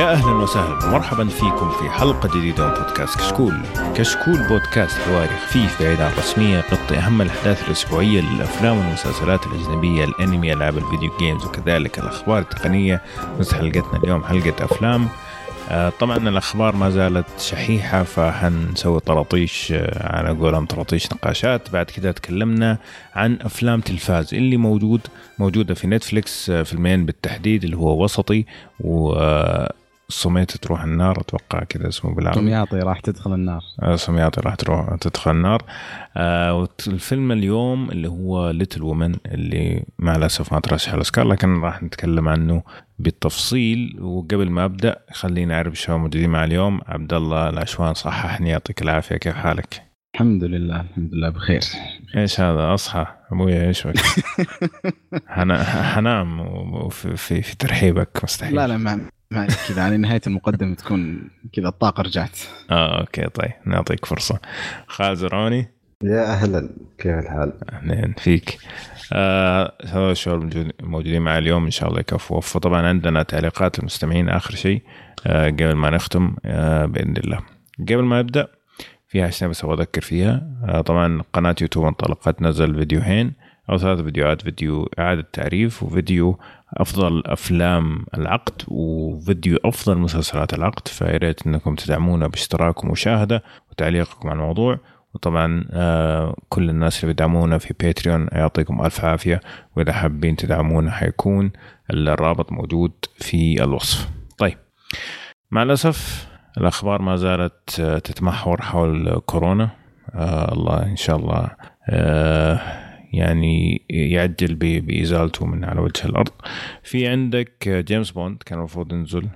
يا أهلا وسهلا ومرحبا فيكم في حلقة جديدة من بودكاست كشكول. كشكول بودكاست حواري خفيف بعيد عن الرسميه يغطي أهم الأحداث الأسبوعية للأفلام والمسلسلات الأجنبية، الأنمي، ألعاب الفيديو جيمز وكذلك الأخبار التقنية. بس حلقتنا اليوم حلقة أفلام آه، طبعا الأخبار ما زالت شحيحة فحنسوي طراطيش آه، على قولهم طراطيش نقاشات بعد كده تكلمنا عن أفلام تلفاز اللي موجود موجودة في نتفليكس آه، فيلمين بالتحديد اللي هو وسطي و صميت تروح النار أتوقع كذا اسمه بالعربي. سمياطي راح تدخل النار. سمياطي راح تروح تدخل النار. آه الفيلم اليوم اللي هو ليتل وومن اللي مع الأسف ما ترشح الاوسكار لكن راح نتكلم عنه بالتفصيل. وقبل ما أبدأ خليني أعرف شو موجودين مع اليوم. عبد الله العشوان صححني يعطيك العافية. كيف حالك؟ الحمد لله الحمد لله بخير. إيش هذا؟ أصحى. أبويا إيش بك؟ حنام وفي في, في ترحيبك مستحيل. لا لا ما كذا. يعني نهاية المقدمة تكون كذا الطاقة رجعت. آه أوكي طيب. نعطيك فرصة. خالد زرعوني يا أهلا. كيف الحال؟ اهلين فيك. آه هذا الشباب موجودين معي اليوم إن شاء الله يكفوا. فطبعا عندنا تعليقات المستمعين آخر شيء. آه قبل ما نختم آه بإذن الله. قبل ما نبدا في حاجة بس أبغى أذكر فيها. آه طبعا قناة يوتيوب انطلقت نزل فيديوهين أو ثلاث فيديوهات فيديو إعادة تعريف وفيديو أفضل أفلام العقد وفيديو أفضل مسلسلات العقد فيا ريت إنكم تدعمونا باشتراك ومشاهدة وتعليقكم على الموضوع وطبعا آه كل الناس اللي بيدعمونا في باتريون يعطيكم ألف عافية وإذا حابين تدعمونا حيكون الرابط موجود في الوصف. طيب مع الأسف الأخبار ما زالت تتمحور حول كورونا آه الله إن شاء الله آه يعني يعجل بإزالته من على وجه الأرض. في عندك جيمس بوند كان المفروض ينزل.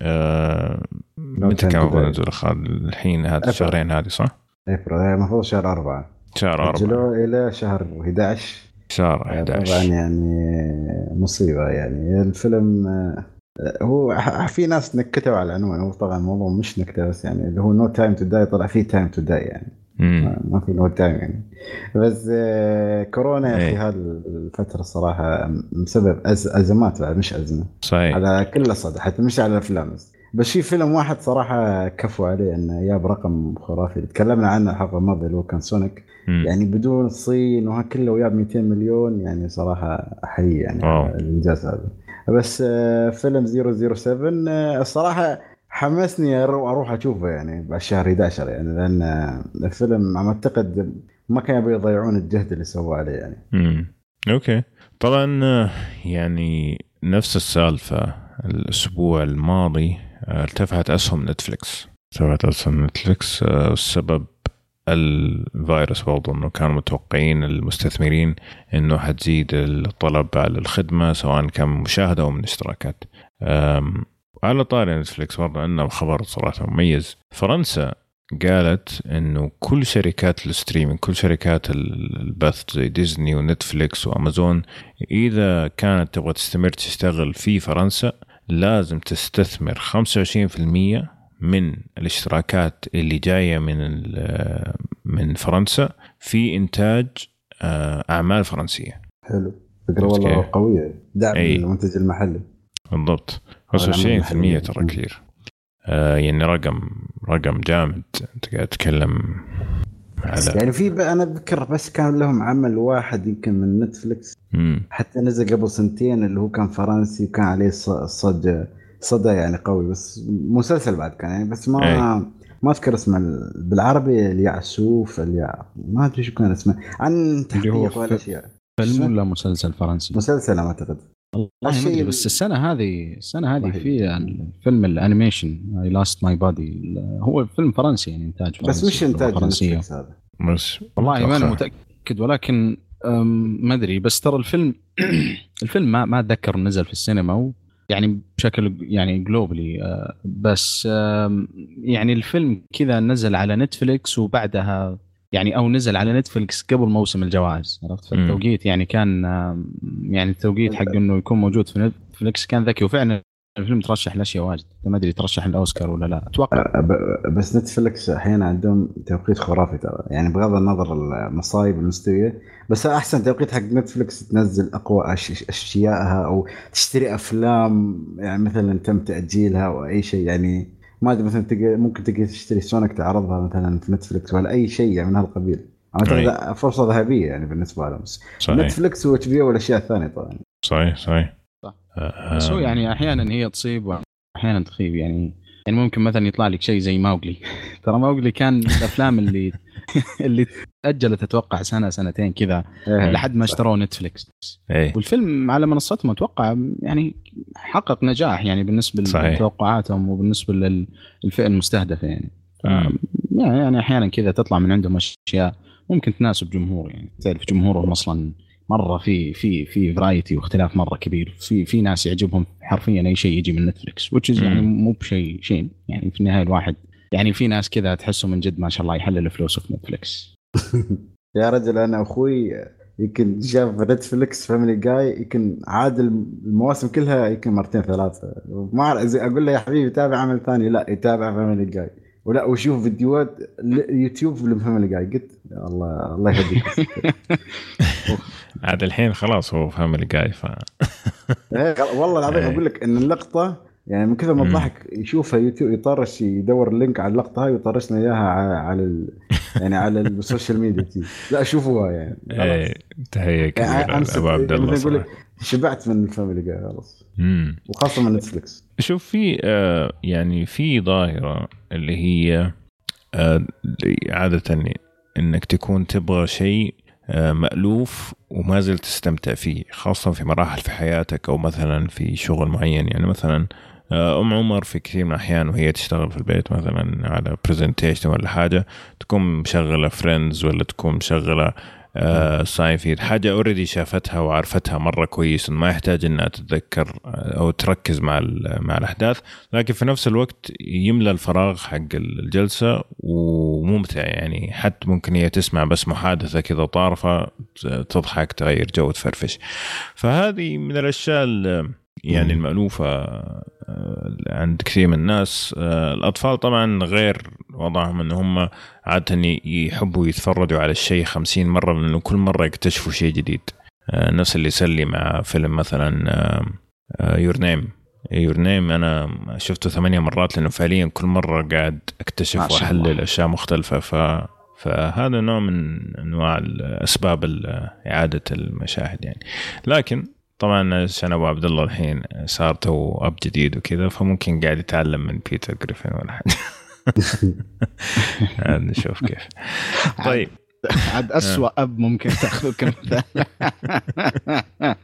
آه متى كان المفروض ينزل الحين هذا الشهرين هذه صح؟ ابريل المفروض شهر أربعة. شهر أربعة. أجلوه إلى شهر 11 شهر 11 طبعا يعني مصيبة يعني الفيلم آه، هو في ناس نكتوا على العنوان هو طبعا الموضوع مش نكتة بس يعني اللي هو No Time to Die طلع فيه time to die يعني. ما في no time يعني. بس آه، كورونا يا أخي. هذه الفترة الصراحه مسبب أز أزمات بعد مش أزمة. صحيح. على كل الصعد حتى مش على الأفلام بس. في فيلم واحد صراحة كفوا عليه إنه جاب رقم خرافي. تكلمنا عنه الحلقة الماضية اللي هو كان سونيك. مم. يعني بدون الصين وها كله وياه 200 مليون يعني صراحة احيي يعني الإنجاز هذا. بس آه، فيلم 007 آه، الصراحه حمسني أروح أشوفه يعني بشهر 11 يعني لأن الفيلم عم أعتقد ما كانوا يبغوا يضيعون الجهد اللي سووه عليه يعني. امم أوكي. طبعا آه، يعني نفس السالفة الأسبوع الماضي آه، ارتفعت أسهم نتفلكس ارتفعت أسهم نتفلكس السبب الفيروس برضو إنه كانوا متوقعين المستثمرين إنه حتزيد الطلب على الخدمة سواء كان مشاهدة أو من اشتراكات. على طاري نتفليكس برضه عندنا خبر صراحة مميز. فرنسا قالت إنه كل شركات ال streaming كل شركات البث زي ديزني ونتفليكس وأمازون إذا كانت تبغى تستمر تشتغل في فرنسا لازم تستثمر 25% من الاشتراكات اللي جاية من من فرنسا في إنتاج آه، أعمال فرنسية. حلو. فكرة والله قوية. دعم المنتج المحلي. بالضبط. 25% ترى كثير آه يعني رقم رقم جامد. أنت قاعد تتكلم على يعني في أنا أذكر بس كان لهم عمل واحد يمكن من نتفلكس مم. حتى نزل قبل سنتين اللي هو كان فرنسي وكان عليه صدى صدى يعني قوي. بس مسلسل بعد كان يعني بس ما أي. ما أذكر اسمه بالعربي اليعسوف اليع ما أدري شو كان اسمه. عن تحقيق والاشياء فيلم ولا مسلسل فرنسي؟ مسلسل أعتقد. والله ما أدري بس السنة هذه السنة هذه في فيلم ال animation I Lost My Body هو فيلم فرنسي يعني إنتاج فرنسي بس مش انتاج فرنسية. هذا بس والله ما أنا متأكد ولكن ما أدري بس ترى الفيلم الفيلم ما ما أتذكر نزل في السينما يعني بشكل يعني globally آه، بس يعني الفيلم كذا نزل على نتفليكس وبعدها يعني أو نزل على نتفلكس قبل موسم الجوائز عرفت؟ فالتوقيت يعني كان يعني التوقيت حق إنه يكون موجود في نتفلكس كان ذكي وفعلا الفيلم ترشح لأشياء واجد. ما أدري ترشح الأوسكار ولا لا. أتوقع. ب- بس نتفلكس أحيانا عندهم توقيت خرافي ترى. يعني بغض النظر المصايب المستوية بس أحسن توقيت حق نتفلكس تنزل أقوى اشيائها أو تشتري أفلام يعني مثلا تم تأجيلها أو أي شيء يعني ما أدري مثلا تقدر ممكن تقدر تشتري سونيك تعرضها مثلا في نتفلكس ولا أي شيء يعني من هالقبيل. فرصة ذهبية يعني بالنسبة لهم. صحيح. نتفلكس و HBO والأشياء الثانية طبعا. صحيح صحيح. صح. آه، بس هو يعني أحيانا هي تصيب واحيانا تخيب يعني. يعني ممكن مثلا يطلع لك شيء زي ماوغلي ترى ماوغلي كان من الأفلام اللي اللي تأجلت أتوقع سنة سنتين كذا إيه. لحد ما اشتروه نتفلكس إيه والفيلم على منصتهم أتوقع يعني حقق نجاح يعني بالنسبة صحيح. لتوقعاتهم وبالنسبة للفئة المستهدفة يعني مم. يعني يعني أحيانا كذا تطلع من عندهم أشياء ممكن تناسب جمهور يعني تعرف جمهورهم أصلا مرة في في في variety واختلاف مرة كبير في في ناس يعجبهم حرفيا أي شيء يجي من نتفلكس is يعني. مو بشيء شيء يعني في النهاية الواحد يعني في ناس كذا تحسه من جد ما شاء الله يحلل فلوسه في نتفلكس يا رجل أنا أخوي يمكن شاف نتفلكس Family Guy يمكن عاد المواسم كلها يمكن مرتين ثلاثة. ما أعرف- زي أقول له يا حبيبي تابع عمل ثاني لا يتابع Family Guy ولا وشوف فيديوهات يوتيوب ل Family Guy قلت الله الله يهديك. عاد الحين خلاص هو فاميلي جاي ف إيه، والله العظيم إيه. أقول لك إن اللقطة يعني من كثر ما. الضحك يشوفها يوتيوب يطرش يدور ال link على اللقطة هاي ويطرشنا إياها على ال... يعني على ال social media تي. لا شوفوها يعني. إيه، تحية كبيرة يعني لأبو عبد الله صراحة. شبعت من ال Family Guy خلاص. وخاصة من نتفلكس شوف في آه يعني في ظاهرة اللي هي آه عادة إنك تكون تبغى شيء آه مألوف وما زلت تستمتع فيه خاصة في مراحل في حياتك أو مثلا في شغل معين يعني مثلا آه، أم عمر في كثير من الأحيان وهي تشتغل في البيت مثلا على presentation ولا حاجة تكون مشغلة Friends ولا تكون مشغلة آه ساينفيد حاجة already شافتها وعرفتها مرة كويس ما يحتاج إنها تتذكر آه، أو تركز مع مع الأحداث. لكن في نفس الوقت يملى الفراغ حق الجلسة وممتع يعني. حتى ممكن هي تسمع بس محادثة كذا طارفة تضحك تغير جو تفرفش. فهذه من الأشياء ال- يعني مم. المألوفة آه، عند كثير من الناس. آه، الأطفال طبعا غير وضعهم أن هم عادة يحبوا يتفرجوا على الشيء خمسين مرة لأنه كل مرة يكتشفوا شيء جديد. آه، نفس اللي يصير لي مع فيلم مثلا Your Name Your Name أنا شفته ثمانية مرات لأنه فعليا كل مرة قاعد الله. وأحلل أشياء مختلفة. ف فهذا نوع من أنواع اسباب إعادة المشاهد يعني. لكن طبعا عشان أبو عبد الله الحين صار تو أب جديد وكذا فممكن قاعد يتعلم من بيتر جريفن ولا حاجة. عاد نشوف كيف. طيب. عاد اسوء أب ممكن تأخذه. كمثال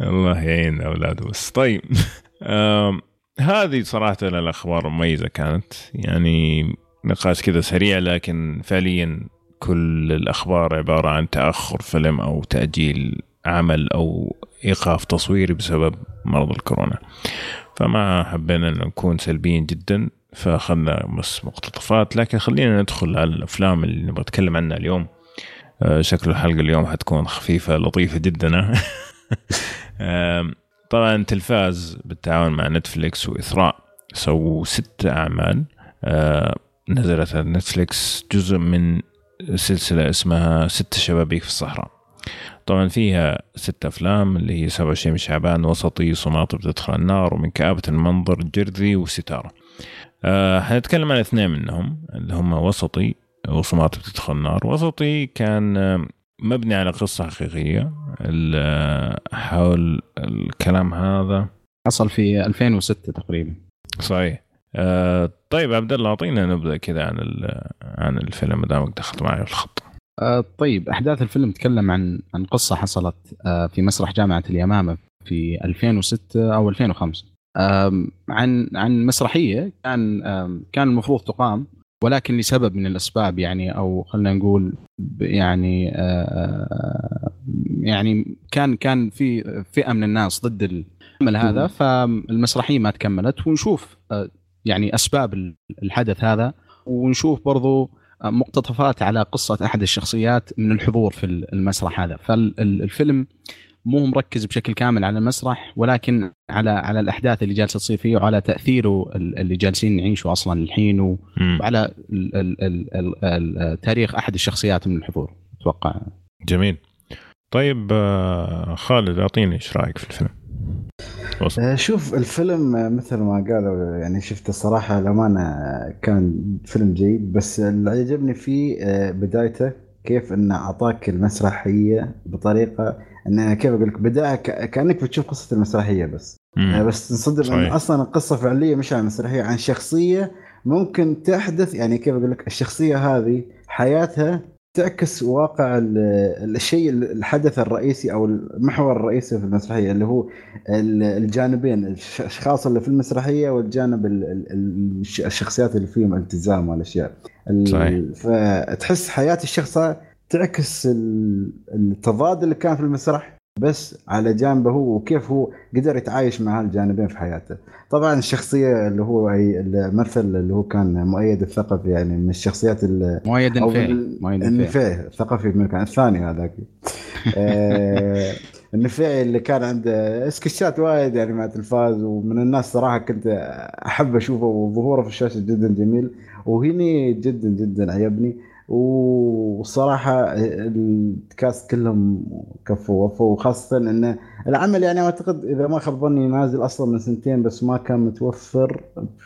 الله يعين اولاده بس. طيب. هذه صراحة الأخبار المميزه كانت. يعني نقاش كذا سريع لكن فعليا كل الأخبار عبارة عن تأخر فيلم أو تأجيل عمل أو إيقاف تصويري بسبب مرض الكورونا. فما حبينا ان نكون سلبيين جدا فأخذنا بس مقتطفات. لكن خلينا ندخل على الأفلام اللي نبغى نتكلم عنها اليوم. آه، شكل الحلقة اليوم حتكون خفيفة لطيفة جدا. طبعا تلفاز بالتعاون مع نتفليكس وإثراء سووا ست أعمال. آه، نزلت على نتفليكس جزء من سلسلة اسمها ست شبابيك في الصحراء. طبعا فيها ست أفلام اللي هي 27 من شعبان وسطي صماط بتدخل النار ومن كآبة المنظر جرذي وستارة. أه حنتكلم عن اثنين منهم اللي هم وسطي وصماط بتدخل النار. وسطي كان آه، مبني على قصة حقيقية. آه، حول الكلام هذا حصل في 2006 تقريبا. صحيح. أه طيب عبد الله أعطينا نبذة كذا عن ال- عن الفيلم ما دامك دخلت معي الخط. آه، طيب أحداث الفيلم تكلم عن عن قصة حصلت آه، في مسرح جامعة اليمامة في 2006 أو 2005 آم، عن عن مسرحية كان كان المفروض تقام ولكن لسبب من الأسباب يعني أو خلينا نقول يعني آه، يعني كان كان في فئة من الناس ضد العمل هذا. فالمسرحية ما تكملت ونشوف يعني أسباب الحدث هذا ونشوف برضو مقتطفات على قصة أحد الشخصيات من الحضور في المسرح هذا. فالفيلم مو مركز بشكل كامل على المسرح ولكن على على الأحداث اللي جالسة تصير فيه وعلى تأثيره اللي جالسين نعيشه أصلا الحين وعلى تاريخ أحد الشخصيات من الحضور أتوقع. جميل. طيب آه، خالد أعطيني إيش رأيك في الفيلم؟ آه، شوف الفيلم آه، مثل ما قالوا يعني شفت الصراحه الامانه كان فيلم جيد بس اللي عجبني فيه بدايته كيف إنه أعطاك المسرحية بطريقة إنه كيف أقول لك بداية كأنك بتشوف قصة المسرحية بس. مم. بس تصدق انه أصلا القصة فعليا مش عن مسرحية عن شخصية ممكن تحدث يعني كيف أقول لك الشخصية هذه حياتها تعكس واقع الشيء الحدث الرئيسي أو المحور الرئيسي في المسرحية اللي هو الجانبين الأشخاص اللي في المسرحية والجانب الشخصيات اللي فيهم التزام والأشياء. صحيح. فتحس حياة الشخص تعكس التضاد اللي كان في المسرح. بس على جانبه هو وكيف هو قدر يتعايش مع هالجانبين في حياته. طبعا الشخصية اللي هو الممثل اللي هو كان مؤيد الثقفي يعني من الشخصيات مؤيد النفيعي مؤيد النفيعي الثقفي من كان الثاني هذاك. آه النفيعي اللي كان عنده سكتشات وايد يعني مع التلفاز ومن الناس صراحة كنت أحب أشوفه وظهوره في الشاشة جدا جميل. وهني جدا جدا عجبني وصراحة الكاست كلهم كفوا وفوا وخاصة إن العمل يعني أعتقد إذا ما خاب ظني نازل أصلا من سنتين بس ما كان متوفر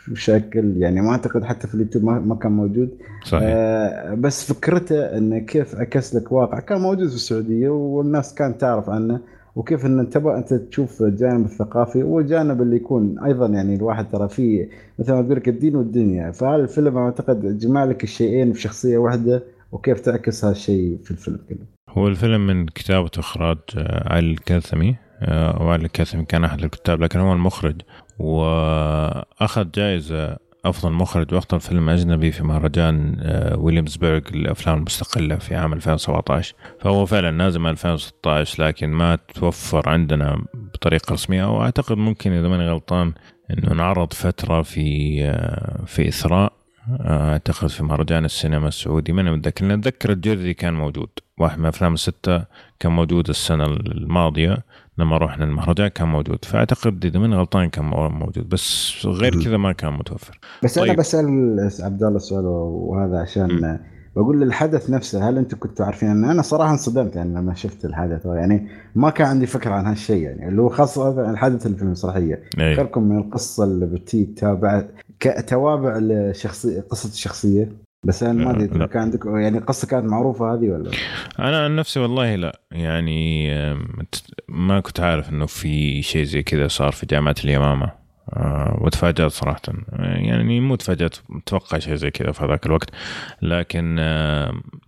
بشكل يعني ما أعتقد حتى في اليوتيوب ما كان موجود صحيح. آه بس فكرته انه كيف عكس لك واقع كان موجود في السعودية والناس كانت تعرف عنه وكيف إن أنت أنت تشوف الجانب الثقافي والجانب اللي يكون أيضا يعني الواحد ترى فيه مثل ما تقول لك الدين والدنيا. فالفيلم أعتقد جمع لك الشيئين في شخصية واحدة وكيف تعكس هالشيء في الفيلم كله. هو الفيلم من كتابة إخراج آه، علي الكاثمي. آه، وعلي الكاثمي كان أحد الكتاب لكن هو المخرج. وأخذ جائزة أفضل مخرج وأفضل فيلم أجنبي في مهرجان آه، ويليامسبرغ للأفلام المستقلة في عام 2017 فهو فعلا نازل من 2016 لكن ما توفر عندنا بطريقة رسمية. وأعتقد ممكن إذا ماني غلطان إنه انعرض فترة في آه، في إثراء آه، أعتقد في مهرجان السينما السعودي. ماني متذكر لأن أتذكر الجري كان موجود. واحد من أفلام الستة كان موجود السنة الماضية. لما رحنا المهرجان كان موجود. فأعتقد إذا ماني غلطان كان موجود بس غير كذا ما كان متوفر. بس طيب. أنا بسأل عبد الله السؤال وهذا عشان م. بقول الحدث نفسه هل أنتم كنتوا عارفين؟ ان أنا صراحة انصدمت يعني لما شفت الحدث يعني ما كان عندي فكرة عن هالشيء يعني. اللي هو خاصة الحدث اللي في المسرحيه فكركم من القصة اللي بتي تابع كتوابع لشخصيه قصة الشخصية. بس أنا ما أدري كان عندك يعني القصة كانت معروفة هذه ولا؟ أنا عن نفسي والله لا. يعني ما كنت عارف إنه في شيء زي كذا صار في جامعة اليمامة. آه، وتفاجأت صراحة. يعني مو تفاجأت متوقع شيء زي كذا في هذاك الوقت. لكن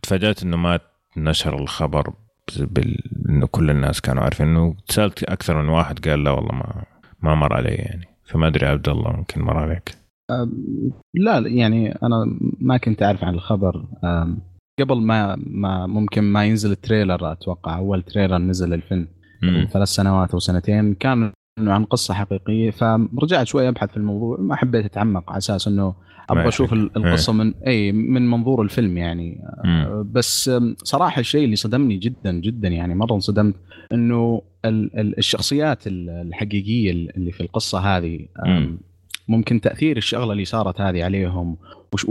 تفاجأت إنه ما نشر الخبر بال... إنه كل الناس كانوا عارفين. إنه سألت أكثر من واحد قال لا والله ما ما مر علي يعني. فما أدري عبد الله ممكن مر عليك. لا يعني أنا ما كنت أعرف عن الخبر. قبل ما ما ممكن ما ينزل ال trailer أتوقع أول trailer نزل الفيلم. قبل ثلاث سنوات أو سنتين كان عن قصة حقيقية. فرجعت شوي أبحث في الموضوع ما حبيت أتعمق على أساس إنه أبغى أشوف القصة من اي من منظور الفيلم يعني. مم. بس صراحة الشيء اللي صدمني جدا جدا يعني مرة انصدمت إنه الشخصيات الحقيقية اللي في القصة هذه ممكن تأثير الشغلة اللي صارت هذه عليهم. وش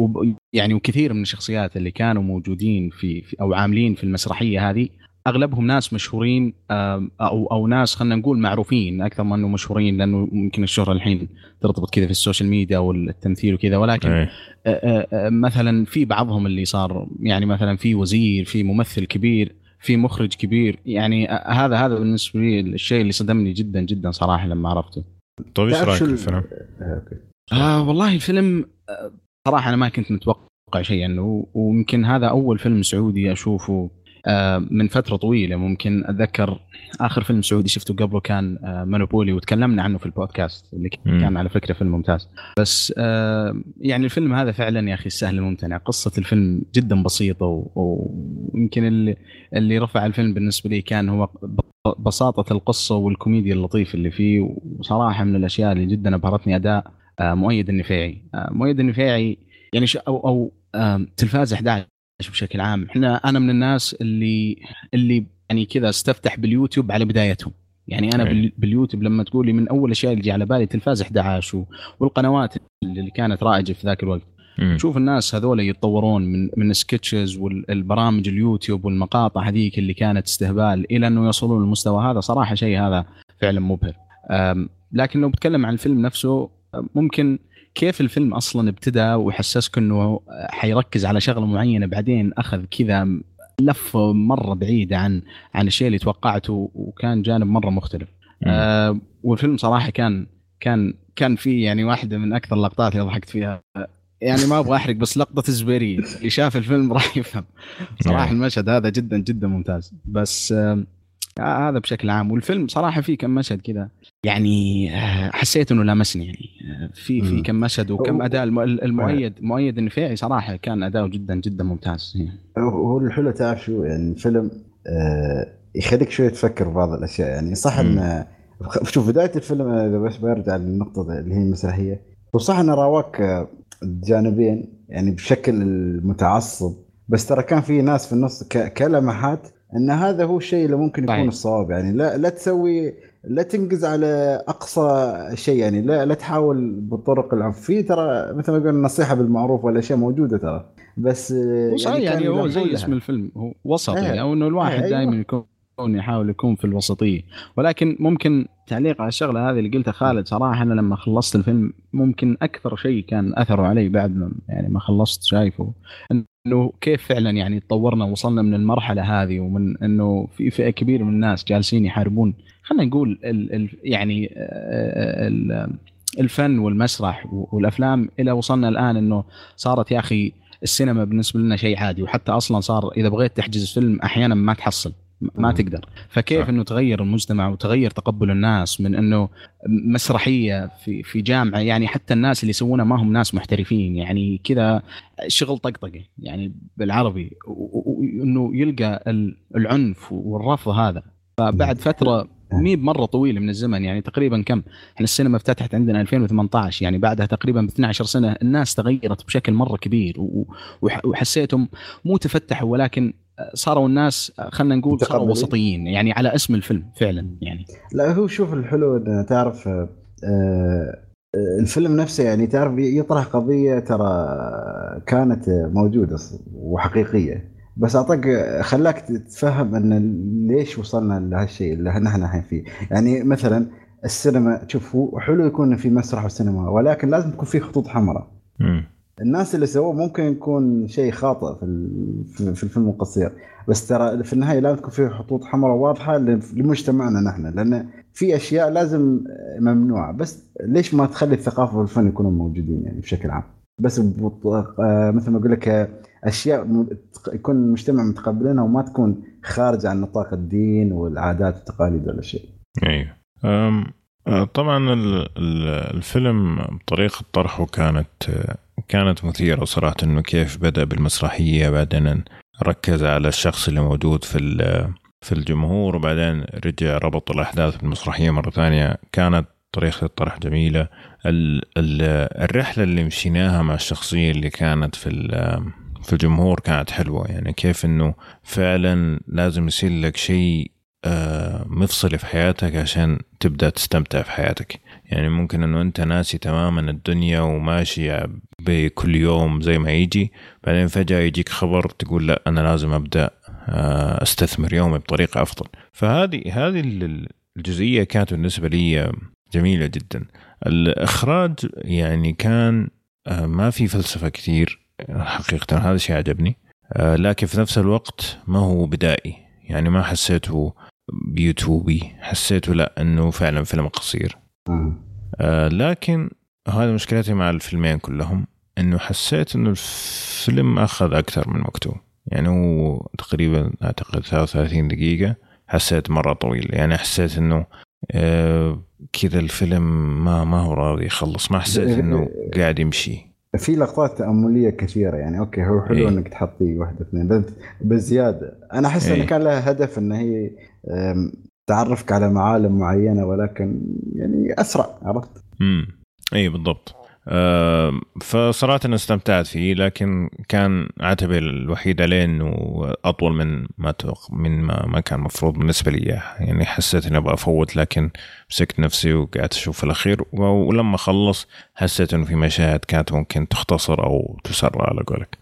يعني وكثير من الشخصيات اللي كانوا موجودين في, في أو عاملين في المسرحية هذه أغلبهم ناس مشهورين أو أو ناس خلينا نقول معروفين أكثر من إنه مشهورين لأنه ممكن الشهرة الحين ترتبط كذا في السوشيال ميديا والتمثيل وكذا. ولكن أي. مثلا في بعضهم اللي صار يعني مثلا في وزير في ممثل كبير في مخرج كبير. يعني هذا هذا بالنسبة لي الشيء اللي صدمني جدا جدا صراحة لما عرفته. طيب إيش رأيك في الفيلم؟ آه والله الفيلم آه، صراحة أنا ما كنت متوقع شيء انه يعني ويمكن هذا أول فيلم سعودي أشوفه آه، من فترة طويلة ممكن أتذكر آخر فيلم سعودي شفته قبله كان مونوبولي آه، وتكلمنا عنه في البودكاست اللي كان على فكرة فيلم ممتاز. بس يعني الفيلم هذا فعلا يا أخي سهل الممتنع. قصة الفيلم جدا بسيطة ويمكن اللي اللي رفع الفيلم بالنسبة لي كان هو بساطة القصة والكوميديا اللطيف اللي فيه وصراحة من الأشياء اللي جدا أبهرتني أداء آه، مؤيد النفيعي. آه، مؤيد النفيعي يعني أو أو تلفاز 11 بشكل عام. إحنا أنا من الناس اللي اللي يعني كذا استفتح باليوتيوب على بدايتهم. يعني أنا أي. باليوتيوب لما تقول لي من أول الأشياء اللي تجي على بالي تلفاز 11 و- والقنوات اللي كانت رائجة في ذاك الوقت. مم. شوف الناس هذول يتطورون من من السكتشز والبرامج اليوتيوب والمقاطع هذيك اللي كانت استهبال إلى أنه يوصلون للمستوى هذا. صراحة شيء هذا فعلا مبهر. لكن لو بتكلم عن الفيلم نفسه ممكن كيف الفيلم أصلا ابتدى وحسسك إنه حيركز على شغلة معينة بعدين أخذ كذا لف مرة بعيده عن عن الشيء اللي توقعته وكان جانب مرة مختلف. آه والفيلم صراحة كان كان كان فيه يعني واحدة من أكثر اللقطات اللي ضحكت فيها يعني ما أبغى أحرق بس لقطة الزبيريه اللي شاف الفيلم راح يفهم صراحة نعم. المشهد هذا جدا جدا ممتاز بس آه آه، هذا بشكل عام. والفيلم صراحة فيه كم مشهد كذا يعني آه، حسيت إنه لامسني يعني. آه، في في. كم مشهد وكم أداء. الم- المؤيد مؤيد النفيعي صراحة كان أداؤه جدا جدا ممتاز. يعني. هو الحلو تعرف شو؟ يعني الفيلم آه يخليك شوي تفكر في بعض الأشياء. يعني صح ان شوف بداية الفيلم اذا بس برجع للنقطة اللي هي المسرحية. هو صح انه راواك جانبين يعني بشكل متعصب بس ترى كان في ناس في النص كلمحات إن هذا هو الشيء اللي ممكن يكون صحيح. الصواب يعني لا لا تسوي لا تنقز على أقصى شيء يعني لا لا تحاول بالطرق العنف في ترى مثل ما يقول النصيحة بالمعروف ولا شيء موجودة ترى بس آه، يعني, كان هو زي. اسم الفيلم هو وسطي إيه. أو إنه الواحد أيوة. دائما يكون يحاول يكون في الوسطية. ولكن ممكن تعليق على الشغلة هذه اللي قلتها خالد صراحة أنا لما خلصت الفيلم ممكن أكثر شيء كان اثره علي بعد ما يعني ما خلصت شايفه. إنه كيف فعلا يعني تطورنا وصلنا من المرحلة هذه ومن إنه في فئة كبيرة من الناس جالسين يحاربون. خلينا نقول ال ال يعني آه، ال الفن والمسرح والأفلام إلى وصلنا الآن إنه صارت يا أخي السينما بالنسبة لنا شيء عادي. وحتى أصلا صار إذا بغيت تحجز فيلم أحيانا ما تحصل. ما. تقدر. فكيف. إنه تغير المجتمع وتغير تقبل الناس من إنه مسرحية في في جامعة؟ يعني حتى الناس اللي يسوونها ما هم ناس محترفين يعني كذا شغل طقطقة. يعني بالعربي وانه يلقى ال- العنف والرفض هذا. فبعد فترة مي بمره طويلة من الزمن يعني تقريبا كم؟ إحنا السينما افتتحت عندنا 2018 يعني بعدها تقريبا ب 12 سنة الناس تغيرت بشكل مرة كبير وحسيتهم مو تفتحوا ولكن صاروا الناس خلينا نقول صاروا. وسطيين يعني على اسم الفيلم فعلا يعني لا هو شوف الحلو إنه تعرف آه، آه، الفيلم نفسه يعني تعرف يطرح قضية ترى كانت موجودة وحقيقية بس أعطاك خلاك تتفهم إن ليش وصلنا لهالشيء اللي نحن الحين فيه يعني مثلا السينما شوف هو حلو يكون في مسرح وسينما ولكن لازم تكون في خطوط حمراء. الناس اللي سووه ممكن يكون شيء خاطئ في في في الفيلم القصير. بس ترى في النهاية لازم تكون في خطوط حمراء واضحة لمجتمعنا نحن لأن في أشياء لازم ممنوعة. بس ليش ما تخلي الثقافة والفن يكونوا موجودين يعني بشكل عام؟ بس آه، مثل ما أقول لك أشياء يكون المجتمع متقبلينها وما تكون خارجه عن نطاق الدين والعادات والتقاليد ولا شيء. أيوه. آه، طبعا ال- ال- الفيلم طريقة طرحه كانت آه، كانت مثيرة صراحة إنه كيف بدأ بالمسرحية بعدين ركز على الشخص اللي موجود في في الجمهور وبعدين رجع ربط الأحداث بالمسرحية مرة ثانية. كانت طريقة الطرح جميلة. ال- ال- الرحلة اللي مشيناها مع الشخصية اللي كانت في في الجمهور كانت حلوة. يعني كيف إنه فعلا لازم يصير لك شيء آه، مفصلي في حياتك عشان تبدأ تستمتع في حياتك. يعني ممكن إنه أنت ناسي تماما الدنيا وماشي بكل يوم زي ما يجي بعدين فجأة يجيك خبر تقول لا أنا لازم أبدأ آه، أستثمر يومي بطريقة أفضل. فهذه هذه ال- الجزئية كانت بالنسبة لي جميلة جدا. الإخراج يعني كان آه، ما في فلسفة كثير حقيقة هذا الشيء عجبني آه، لكن في نفس الوقت ما هو بدائي. يعني ما حسيته بيوتيوبي حسيته لا إنه فعلا فيلم قصير. آه. لكن هذا مشكلتي مع الفيلمين كلهم إنه حسيت إنه الفيلم أخذ أكثر من وقته يعني هو تقريبا أعتقد 33 دقيقة حسيت مرة طويل يعني حسيت إنه آه كذا الفيلم ما ما هو راضي يخلص ما حسيت إنه قاعد يمشي في لقطات تأملية كثيرة يعني أوكي هو حلو إيه. إنك تحطي واحدة اثنين بس بزيادة أنا أحس إيه. انه كان لها هدف ان هي تعرفك على معالم معينة ولكن يعني أسرع عرفت؟ امم اي بالضبط آه، فصراحة أنا استمتعت فيه لكن كان عتبه الوحيد عليه إنه أطول من ما توق... من ما, ما كان مفروض بالنسبة لي يعني حسيت إني أبغى أفوت لكن مسكت نفسي وقعدت أشوف في الأخير ولما خلص حسيت إنه في مشاهد كانت ممكن تختصر أو تسرع على قولك.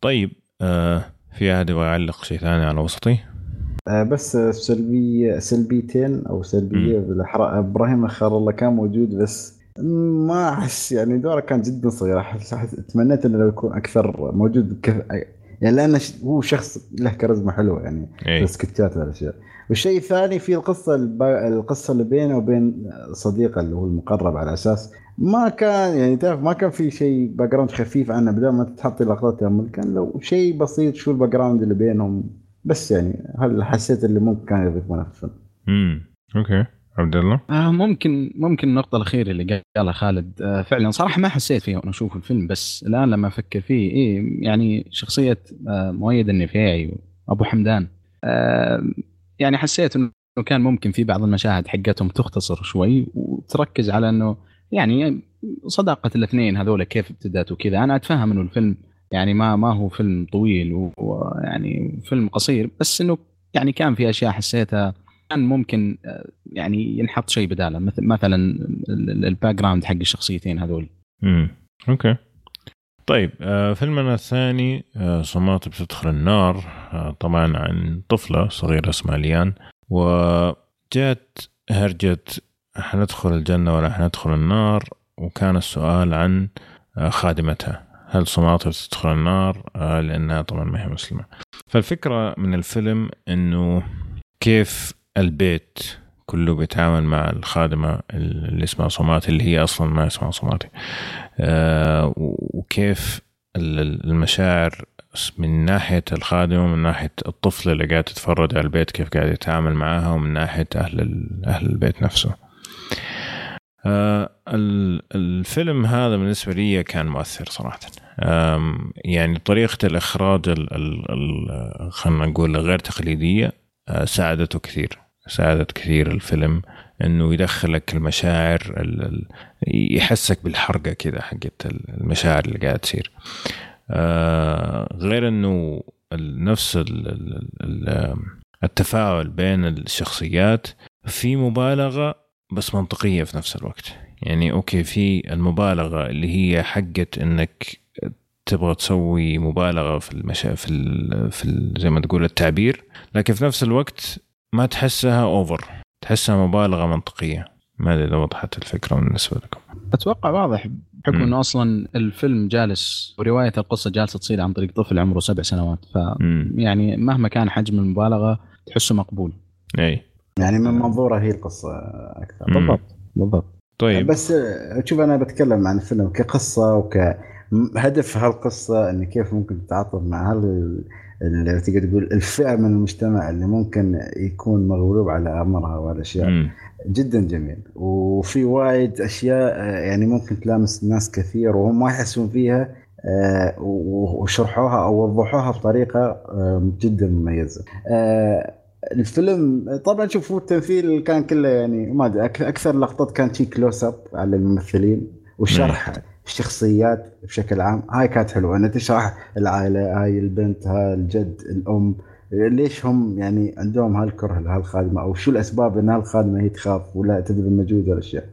طيب آه في أحد يبغى يعلق شيء ثاني على وسطي؟ آه بس سلبية سلبيتين أو سلبية بالاحرى إبراهيم خير الله كان موجود بس ما أحس يعني دوره كان جدا صغير. احس تمنيت إنه لو يكون أكثر موجود كف... يعني لأنه هو شخص له كاريزما حلوة يعني أي. ال sketchات والأشياء. والشيء الثاني في القصة الب... القصة اللي بينه وبين صديقه اللي هو المقرب على أساس ما كان يعني تعرف ما كان في شيء background خفيف عنه. بدل ما تحط لقطات كان لو شيء بسيط شو ال background اللي بينهم؟ بس يعني هل حسيت اللي ممكن كان يضيفونه في الفيلم امم أوكي. عبد الله؟ آه ممكن ممكن النقطة الأخيرة اللي قالها خالد آه فعلا صراحة ما حسيت فيها وأنا أشوف الفيلم بس الآن لما أفكر فيه إيه يعني شخصية آه مؤيد النفيعي وأبو حمدان آه يعني حسيت إنه كان ممكن في بعض المشاهد حقتهم تختصر شوي وتركز على إنه يعني صداقة الاثنين هذول كيف ابتدت وكذا. أنا أتفهم إنه الفيلم يعني ما ما هو فيلم طويل ويعني فيلم قصير بس إنه يعني كان في أشياء حسيتها كان ممكن يعني ينحط شيء بداله مثل مثلا ال background حق الشخصيتين هذول. امم okay. طيب آه فيلمنا الثاني آه سماتة بتدخل النار آه طبعا عن طفلة صغيرة اسمها ليان وجات هرجة حندخل الجنة ولا حندخل النار؟ وكان السؤال عن آه خادمتها. هل سماتة بتدخل النار؟ آه لأنها طبعا ما هي مسلمة. فالفكرة من الفيلم أنه كيف البيت كله بيتعامل مع الخادمة اللي اسمها صماتي اللي هي أصلا ما اسمها صماتي آه وكيف المشاعر من ناحية الخادمة ومن ناحية الطفل اللي قاعد تتفرج على البيت كيف قاعد يتعامل معاها ومن ناحية أهل أهل البيت نفسه. الفيلم هذا بالنسبة لي كان مؤثر صراحة. يعني طريقة الإخراج خلينا نقول غير تقليدية ساعدته كثير ساعدت كثير الفيلم إنه يدخلك المشاعر يحسك بالحرقة كذا حقت المشاعر اللي قاعد تصير. آه غير إنه نفس التفاعل بين الشخصيات في مبالغة بس منطقية في نفس الوقت. يعني okay في المبالغة اللي هي حقت إنك تبغى تسوي مبالغة في المشا في ال في ال زي ما تقول التعبير لكن في نفس الوقت ما تحسها over تحسها مبالغة منطقية. ما أدري إذا وضحت الفكرة بالنسبة لكم. أتوقع واضح بحكم إنه أصلا الفيلم جالس ورواية القصة جالسة تصير عن طريق طفل عمره سبع سنوات. ف يعني مهما كان حجم المبالغة تحسه مقبول. أي. يعني من منظوره هي القصة أكثر. بالضبط بالضبط. طيب. بس شوف أنا بتكلم عن الفيلم كقصه وك هدف هالقصه إن كيف ممكن تتعاطف مع هال اللي تقدر تقول الفئة من المجتمع اللي ممكن يكون مغلوب على امرها والأشياء. جدا جميل. وفي وايد أشياء يعني ممكن تلامس ناس كثير وهم ما يحسون فيها وشرحوها أو وضحوها بطريقة جدا مميزة. الفيلم طبعا شوف التمثيل كان كله يعني ما أدري أكثر لقطات كانت في close up على الممثلين وشرح الشخصيات بشكل عام. هاي كانت حلوة. انها تشرح العائلة هاي البنت هاي الجد الأم ليش هم يعني عندهم هالكره لهالخادمة أو شو الأسباب إن هالخادمة هي تخاف ولا تبذل مجهود ولا اشياء.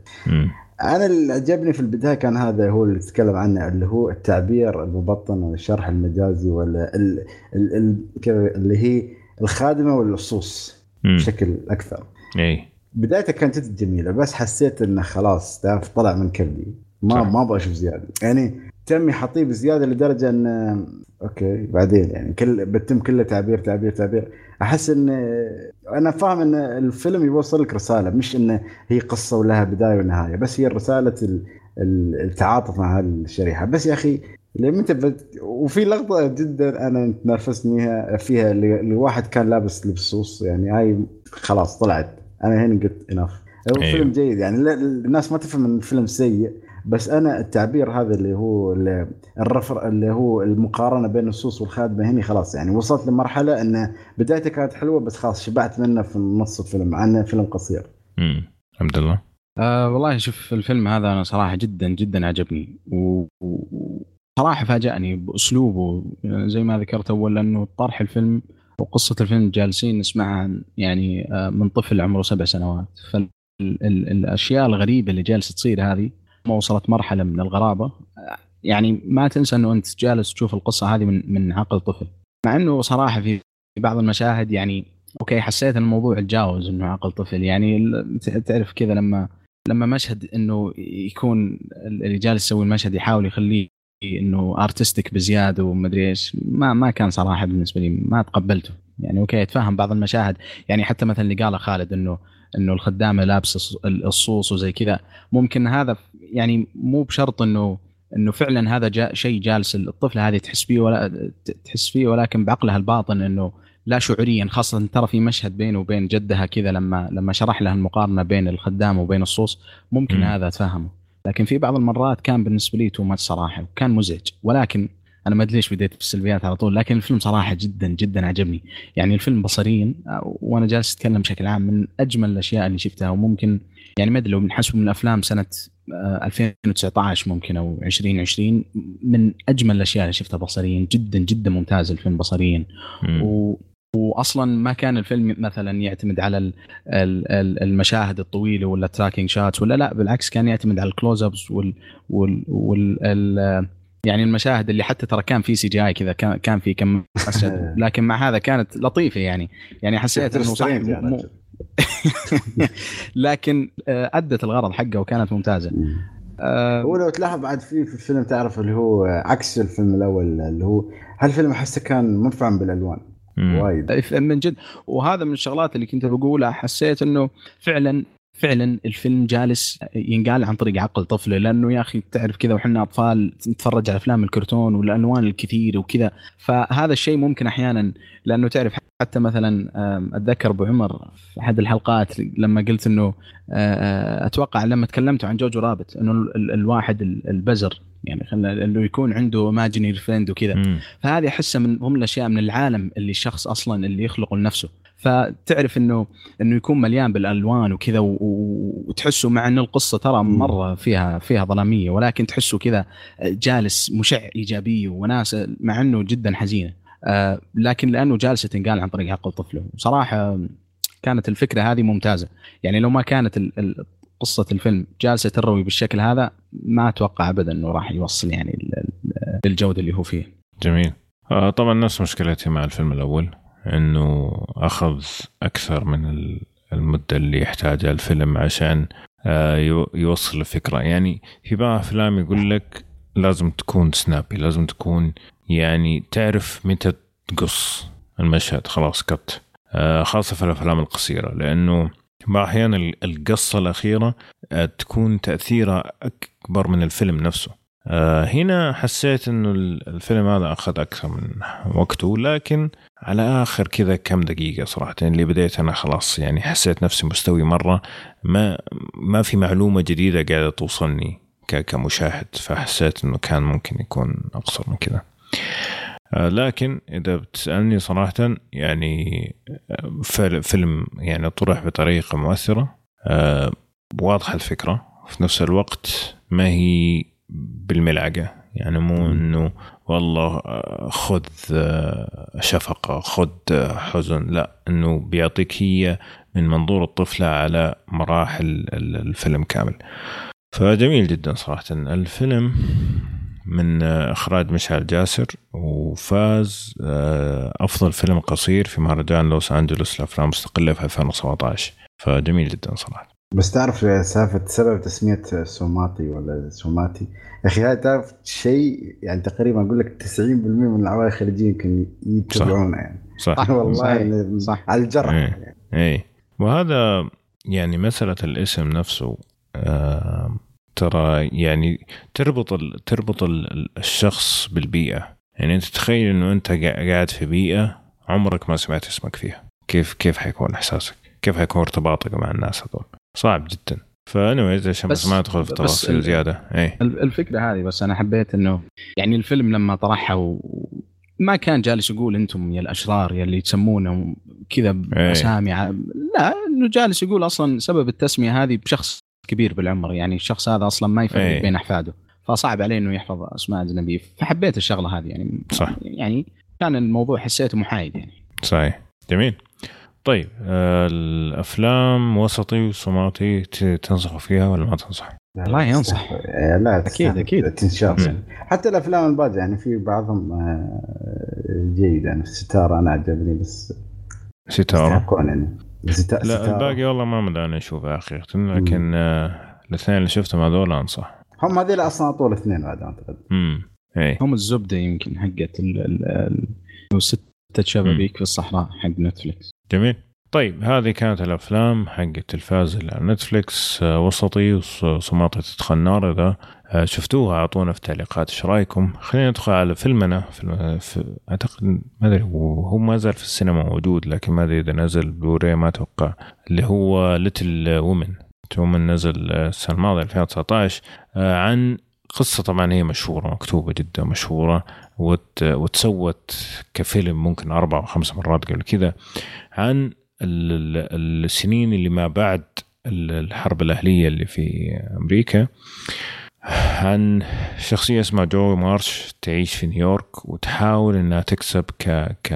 أنا اللي عجبني في البداية كان هذا هو اللي تكلم عنه اللي هو التعبير المبطن والشرح المجازي ولا ال ال ال اللي هي الخادمة واللصوص بشكل أكثر. إي. بدايته كانت جدا جميلة بس حسيت إنه خلاص تعرف طلع من كبدي ما ما أبغى أشوف زيادة. يعني تم يحطيه بزيادة لدرجة إن أوكي بعدين يعني كل بتم كله تعبير تعبير تعبير. أحس إن أنا فاهم إن الفيلم يوصل لك رسالة مش انه هي قصة ولها بداية ونهاية بس هي رسالة التعاطف مع هالشريحة. بس يا أخي لما أنت بت... وفي لقطة جدا أنا تنرفزني فيها اللي واحد كان لابس لبس صوص يعني هاي خلاص طلعت أنا هنا قلت انف هو أيوه. فيلم جيد يعني الناس ما تفهم إن الفيلم سيء بس أنا التعبير هذا اللي هو الرفر اللي هو المقارنة بين النصوص والخادمة هنا خلاص يعني وصلت لمرحلة ان بدايته كانت حلوة بس خلاص شبعت منه في نص الفيلم مع إنه فيلم قصير. امم الحمد لله. آه والله شوف الفيلم هذا أنا صراحة جدا جدا عجبني وصراحه فاجأني بأسلوبه زي ما ذكرت أول انه طرح الفيلم وقصة الفيلم جالسين نسمعها يعني آه، من طفل عمره سبع سنوات. فالاشياء الغريبة اللي جالسة تصير هذه ما وصلت مرحلة من الغرابة. يعني ما تنسى إنه أنت جالس تشوف القصة هذه من من عقل طفل. مع إنه صراحة في بعض المشاهد يعني okay حسيت الموضوع تجاوز إنه عقل طفل. يعني تعرف كذا لما لما مشهد إنه يكون اللي جالس يسوي المشهد يحاول يخليه إنه artistic بزيادة ومدري إيش ما ما كان صراحة بالنسبة لي ما تقبلته. يعني okay اتفهم بعض المشاهد. يعني حتى مثلا اللي قاله خالد انه إنه الخدامة لابسه الصوص وزي كذا. ممكن هذا يعني مو بشرط انه إنه فعلا هذا جا شيء جالس الطفلة هذه تحس فيه ولا تحس فيه ولكن بعقلها الباطن إنه لا شعوريا خاصة ترى في مشهد بينه وبين جدها كذا لما لما شرح لها المقارنة بين الخدام وبين الصوص. ممكن م. هذا تفهمه لكن في بعض المرات كان بالنسبة لي تو ماتش صراحة وكان مزعج. ولكن أنا ما أدري ليش بديت بالسلبيات على طول لكن الفيلم صراحة جدا جدا عجبني. يعني الفيلم بصريا وأنا جالس أتكلم بشكل عام من أجمل الأشياء اللي شفتها. وممكن يعني ما أدري لو بنحسب من الافلام سنة 2019 ممكن أو 2020 من أجمل الأشياء اللي شفتها بصريا. جدا جدا ممتاز الفيلم بصريا. و واصلا ما كان الفيلم مثلا يعتمد على المشاهد الطويلة ولا tracking shots ولا لا بالعكس كان يعتمد على ال close ups وال, وال, وال يعني المشاهد اللي حتى ترى كان في CGI كذا كان في كم مشهد لكن مع هذا كانت لطيفة يعني. يعني حسيت إنه صح مو لكن آه، أدت الغرض حقه وكانت ممتازة. آه هو لو تلاحظ بعد في في الفيلم تعرف اللي هو عكس الفيلم الأول اللي هو هالفيلم أحسه كان منفعم بالألوان. وايد. من جد. وهذا من الشغلات اللي كنت بقولها حسيت إنه فعلا فعلا الفيلم جالس ينقال عن طريق عقل طفله لأنه يا أخي تعرف كذا وحنا أطفال نتفرج على أفلام الكرتون والألوان الكثير وكذا. فهذا الشيء ممكن أحيانا لأنه تعرف حتى مثلا أتذكر أبو عمر في أحد الحلقات لما قلت إنه أتوقع لما تكلمت عن Jojo Rabbit إنه الواحد البزر يعني خلينا إنه يكون عنده imaginary friend وكذا. فهذه أحسها من هم الأشياء من العالم اللي الشخص أصلا اللي يخلقه لنفسه. فتعرف انه إنه يكون مليان بالألوان وكذا وتحسه مع ان القصة ترى مرة فيها فيها ظلامية. ولكن تحسه كذا جالس مشع ايجابيه وناس مع إنه جدا حزينة. آه لكن لأنه جالسة تنقال عن طريق عقل طفله وصراحه كانت الفكرة هذه ممتازة. يعني لو ما كانت قصة الفيلم جالسة تروي بالشكل هذا ما أتوقع ابدا إنه راح يوصل يعني للجوده اللي هو فيه. جميل. آه طبعا نفس مشكلتي مع الفيلم الأول إنه أخذ أكثر من المدة اللي يحتاجها الفيلم عشان آه يوصل الفكرة يعني في بعض أفلام يقول لك لازم تكون سنابي لازم تكون يعني تعرف متى تقص المشهد خلاص كت آه خاصة في الأفلام القصيرة لأنه بعض أحيانا القصة الأخيرة آه، تكون تأثيرها أكبر من الفيلم نفسه. آه، هنا حسيت إنه الفيلم هذا أخذ أكثر من وقته لكن على آخر كذا كم دقيقة صراحة اللي بديت أنا خلاص يعني حسيت نفسي مستوي مرة ما ما في معلومة جديدة قاعدة توصلني كمشاهد فحسيت إنه كان ممكن يكون أقصر من كذا. لكن إذا بتسألني صراحة يعني آه، فيلم يعني طرح بطريقة مؤثرة آه، واضحة الفكرة. في نفس الوقت ما هي بالملعقة. يعني مو إنه والله خذ شفقة خذ حزن. لا إنه بيعطيك هي من منظور الطفلة على مراحل الفيلم كامل. فجميل جدا صراحة. الفيلم من إخراج مشعل جاسر وفاز آه، أفضل فيلم قصير في مهرجان لوس أنجلوس لأفلام مستقلة في 2017 فجميل جدا صراحة. بس تعرف سالفة سبب تسمية سوماتي ولا سوماتي؟ يا أخي هذا تعرف شيء يعني تقريبا أقول لك 90% من العوائل الخليجيه يمكن يتبعونه يعني. صح. والله صح. على الجرح إيه. يعني. إيه. وهذا يعني مسألة الاسم نفسه آه ترى يعني تربط ال تربط ال الشخص بالبيئة. يعني أنت تخيل إنه أنت قاعد في بيئة عمرك ما سمعت اسمك فيها. كيف كيف حيكون إحساسك؟ كيف حيكون ارتباطك مع الناس هذول؟ صعب جدا. فانيويز عشان بس ما أدخل في تفاصيل زيادة. اي الفكرة هذه بس أنا حبيت إنه يعني الفيلم لما طرحها و... ما كان جالس يقول أنتم يا الأشرار يا اللي تسمونهم كذا باسامي لا إنه جالس يقول أصلا سبب التسمية هذه بشخص كبير بالعمر يعني الشخص هذا أصلا ما يفرق إيه. بين أحفاده فصعب عليه إنه يحفظ أسماء أجنبية فحبيت الشغلة هذه يعني صح. يعني كان الموضوع حسيته محايد يعني صحيح جميل طيب آه، الأفلام وسطي وصماتي ت- تنصحوا فيها ولا ما تنصح؟ والله ينصح. لا أكيد- تستاهل أكيد. تنشاف مم. يعني حتى الأفلام الباقية يعني في بعضهم آه، جيد يعني الستاره أنا عجبني بس ستارة يعني الستا- لا. الباقي والله ما مداني أشوفه حقيقه لكن آه، الاثنين اللي شفتهم هذول انصح هم هذول أصلا طول اثنين بعد أعتقد. امم اي هم الزبدة يمكن حقت ال- ال- ال- وستة شبابيك في الصحراء حق Netflix جميل. طيب هذه كانت الأفلام حق التلفاز اللي على Netflix آه، وسطي وسماتة تدخل النار إذا شفتوها أعطونا في التعليقات. إيش رأيكم؟ خلينا ندخل على فيلمنا. في, في أعتقد ما أدري هو ما زال في السينما موجود لكن ما أدري إذا نزل بلوري ما أتوقع. اللي هو Little Women Women نزل آه، السنة الماضية 2019 آه، عن قصة طبعا هي مشهورة مكتوبة جدا مشهورة وت وتسوت كفيلم ممكن أربع أو خمس مرات قبل كذا عن ال- ال- السنين اللي ما بعد ال- الحرب الأهلية اللي في أمريكا. عن شخصية اسمها Jo March تعيش في نيويورك وتحاول إنها تكسب ك... ك...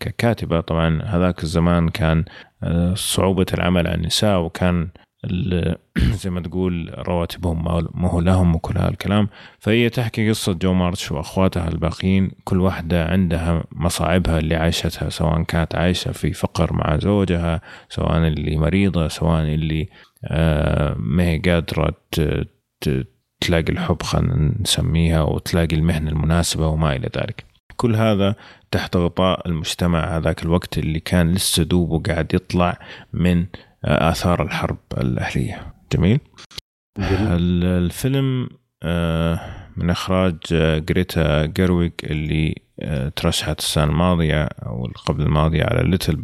ككاتبة. طبعا هذاك الزمان كان آه، صعوبة العمل على النساء وكان زي ما تقول رواتبهم ما- هو لهم وكل هالكلام. فهي تحكي قصة جو مارش وأخواتها الباقيين. كل واحدة عندها مصاعبها اللي عاشتها سواء كانت عايشة في فقر مع زوجها سواء اللي مريضة سواء اللي آه، ما هي قادرة تلاقي الحب خلينا نسميها وتلاقي المهنة المناسبة وما إلى ذلك كل هذا تحت غطاء المجتمع هذاك الوقت اللي كان لسه دوبه قاعد يطلع من آه، آثار الحرب الأهلية جميل جميل. ال- الفيلم آه، من إخراج آه، Greta Gerwig اللي آه، ترشحت السنة الماضية أو قبل الماضية على Little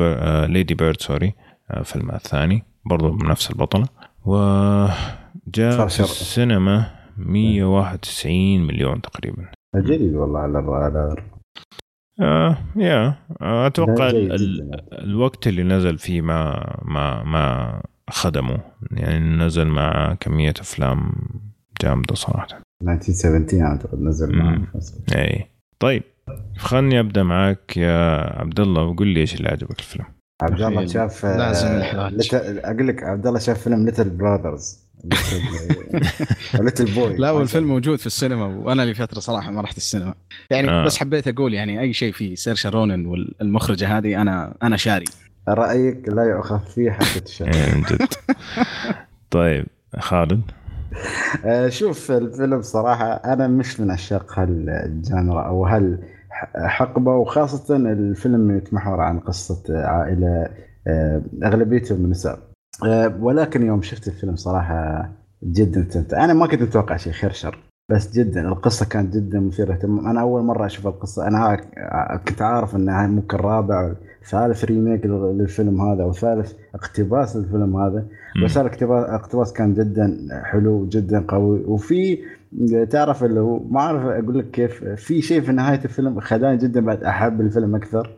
Lady Bird sorry آه، فيلمها الثاني برضو بنفس البطلة وجاء في. السينما 191 مليون تقريبا. جيد والله على على آه يا آه، أتوقع ال- الوقت اللي نزل فيه ما ما ما خدمه. يعني نزل مع كمية أفلام جامدة صراحة. 1970 أعتقد نزل. معه. اي طيب خلني أبدأ معك يا عبد الله وقول لي إيش اللي عجبك الفيلم. عبد الله شاف لازم آه، أقول لك عبد الله شاف فيلم Little Brothers. ليتل Boy لا هو الفيلم موجود في السينما وأنا لفتره صراحة ما رحت السينما. يعني آه. بس حبيت أقول يعني أي شيء فيه Saoirse Ronan والمخرجة هذه أنا أنا شاري. رأيك لا يؤخذ فيه حتى تشاف إيه، جد. طيب خالد؟ آه، شوف الفيلم صراحة أنا مش من عشاق هال genre أو هالحقبة وخاصة الفيلم يتمحور عن قصة عائلة آه، أغلبيتهم نساء. ولكن يوم شفت الفيلم صراحة جدا استمتع أنا ما كنت متوقع شيء خير شر بس جدا. القصة كانت جدا مثيرة اهتمام أنا أول مرة أشوف القصة. أنا ع- كنت عارف أنها ممكن رابع ثالث ريميك للفيلم هذا أو ثالث اقتباس للفيلم هذا. بس الاقتباس الاقتباس كان جدا حلو جدا قوي. وفي تعرف اللي هو ما أعرف أقول لك كيف في شيء في نهاية الفيلم خلاني جدا بعد أحب الفيلم أكثر.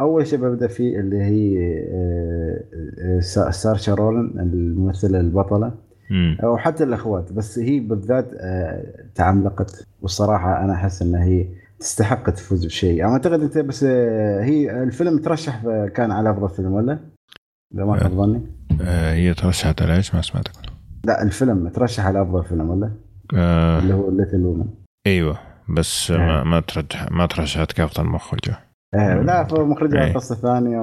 أول شيء ببدأ فيه اللي هي آه، آه، سا- سارشا رولن الممثلة البطلة مم. وحتى الأخوات. بس هي بالذات آه، تعملقت والصراحة أنا أحس إنها هي تستحق تفوز بشيء. أنا أعتقد أنت بس آه، هي الفيلم ترشح كان على أفضل فيلم ولا؟ إذا ما خاب ظني. آه هي ترشحت على إيش؟ ما سمعتك لا الفيلم ترشح على أفضل فيلم ولا؟ آه. اللي هو ليتل وومن أيوه بس ما ما ترجح ما ترشحت كافة المخرجة آه لا فمخرجها إيه. قصه ثانية.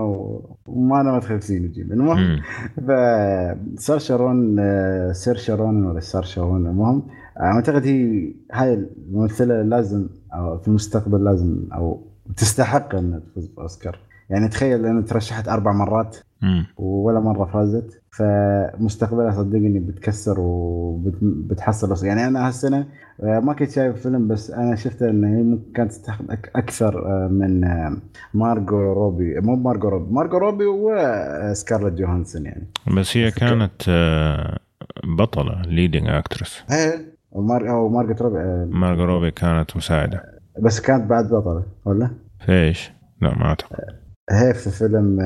وما أنا ما أدخل في نجيب المهم. فسار شارون آه، سير شارون ولا سار شارون المهم أعتقد هي هاي الممثلة لازم أو في المستقبل لازم أو تستحق إنها تفوز بأوسكار يعني تخيل أنها ترشحت أربع مرات. ولا مرة فازت. فمستقبلها صدقني بتكسر وبتحصل يعني أنا هالسنة آه، ما كنت شايف فيلم بس أنا شفت ان هي ممكن كانت تستحق أك- أكثر آه، من آه، مارجو روبي. مو مارجو روبي مارجو روبي وسكارلت جوهانسون يعني. بس هي كانت بطلة leading actress إيه ومارجو روبي مارجو روبي كانت مساعدة. بس كانت بعد بطلة ولا؟ في إيش؟ لا ما أعتقد. هي في فيلم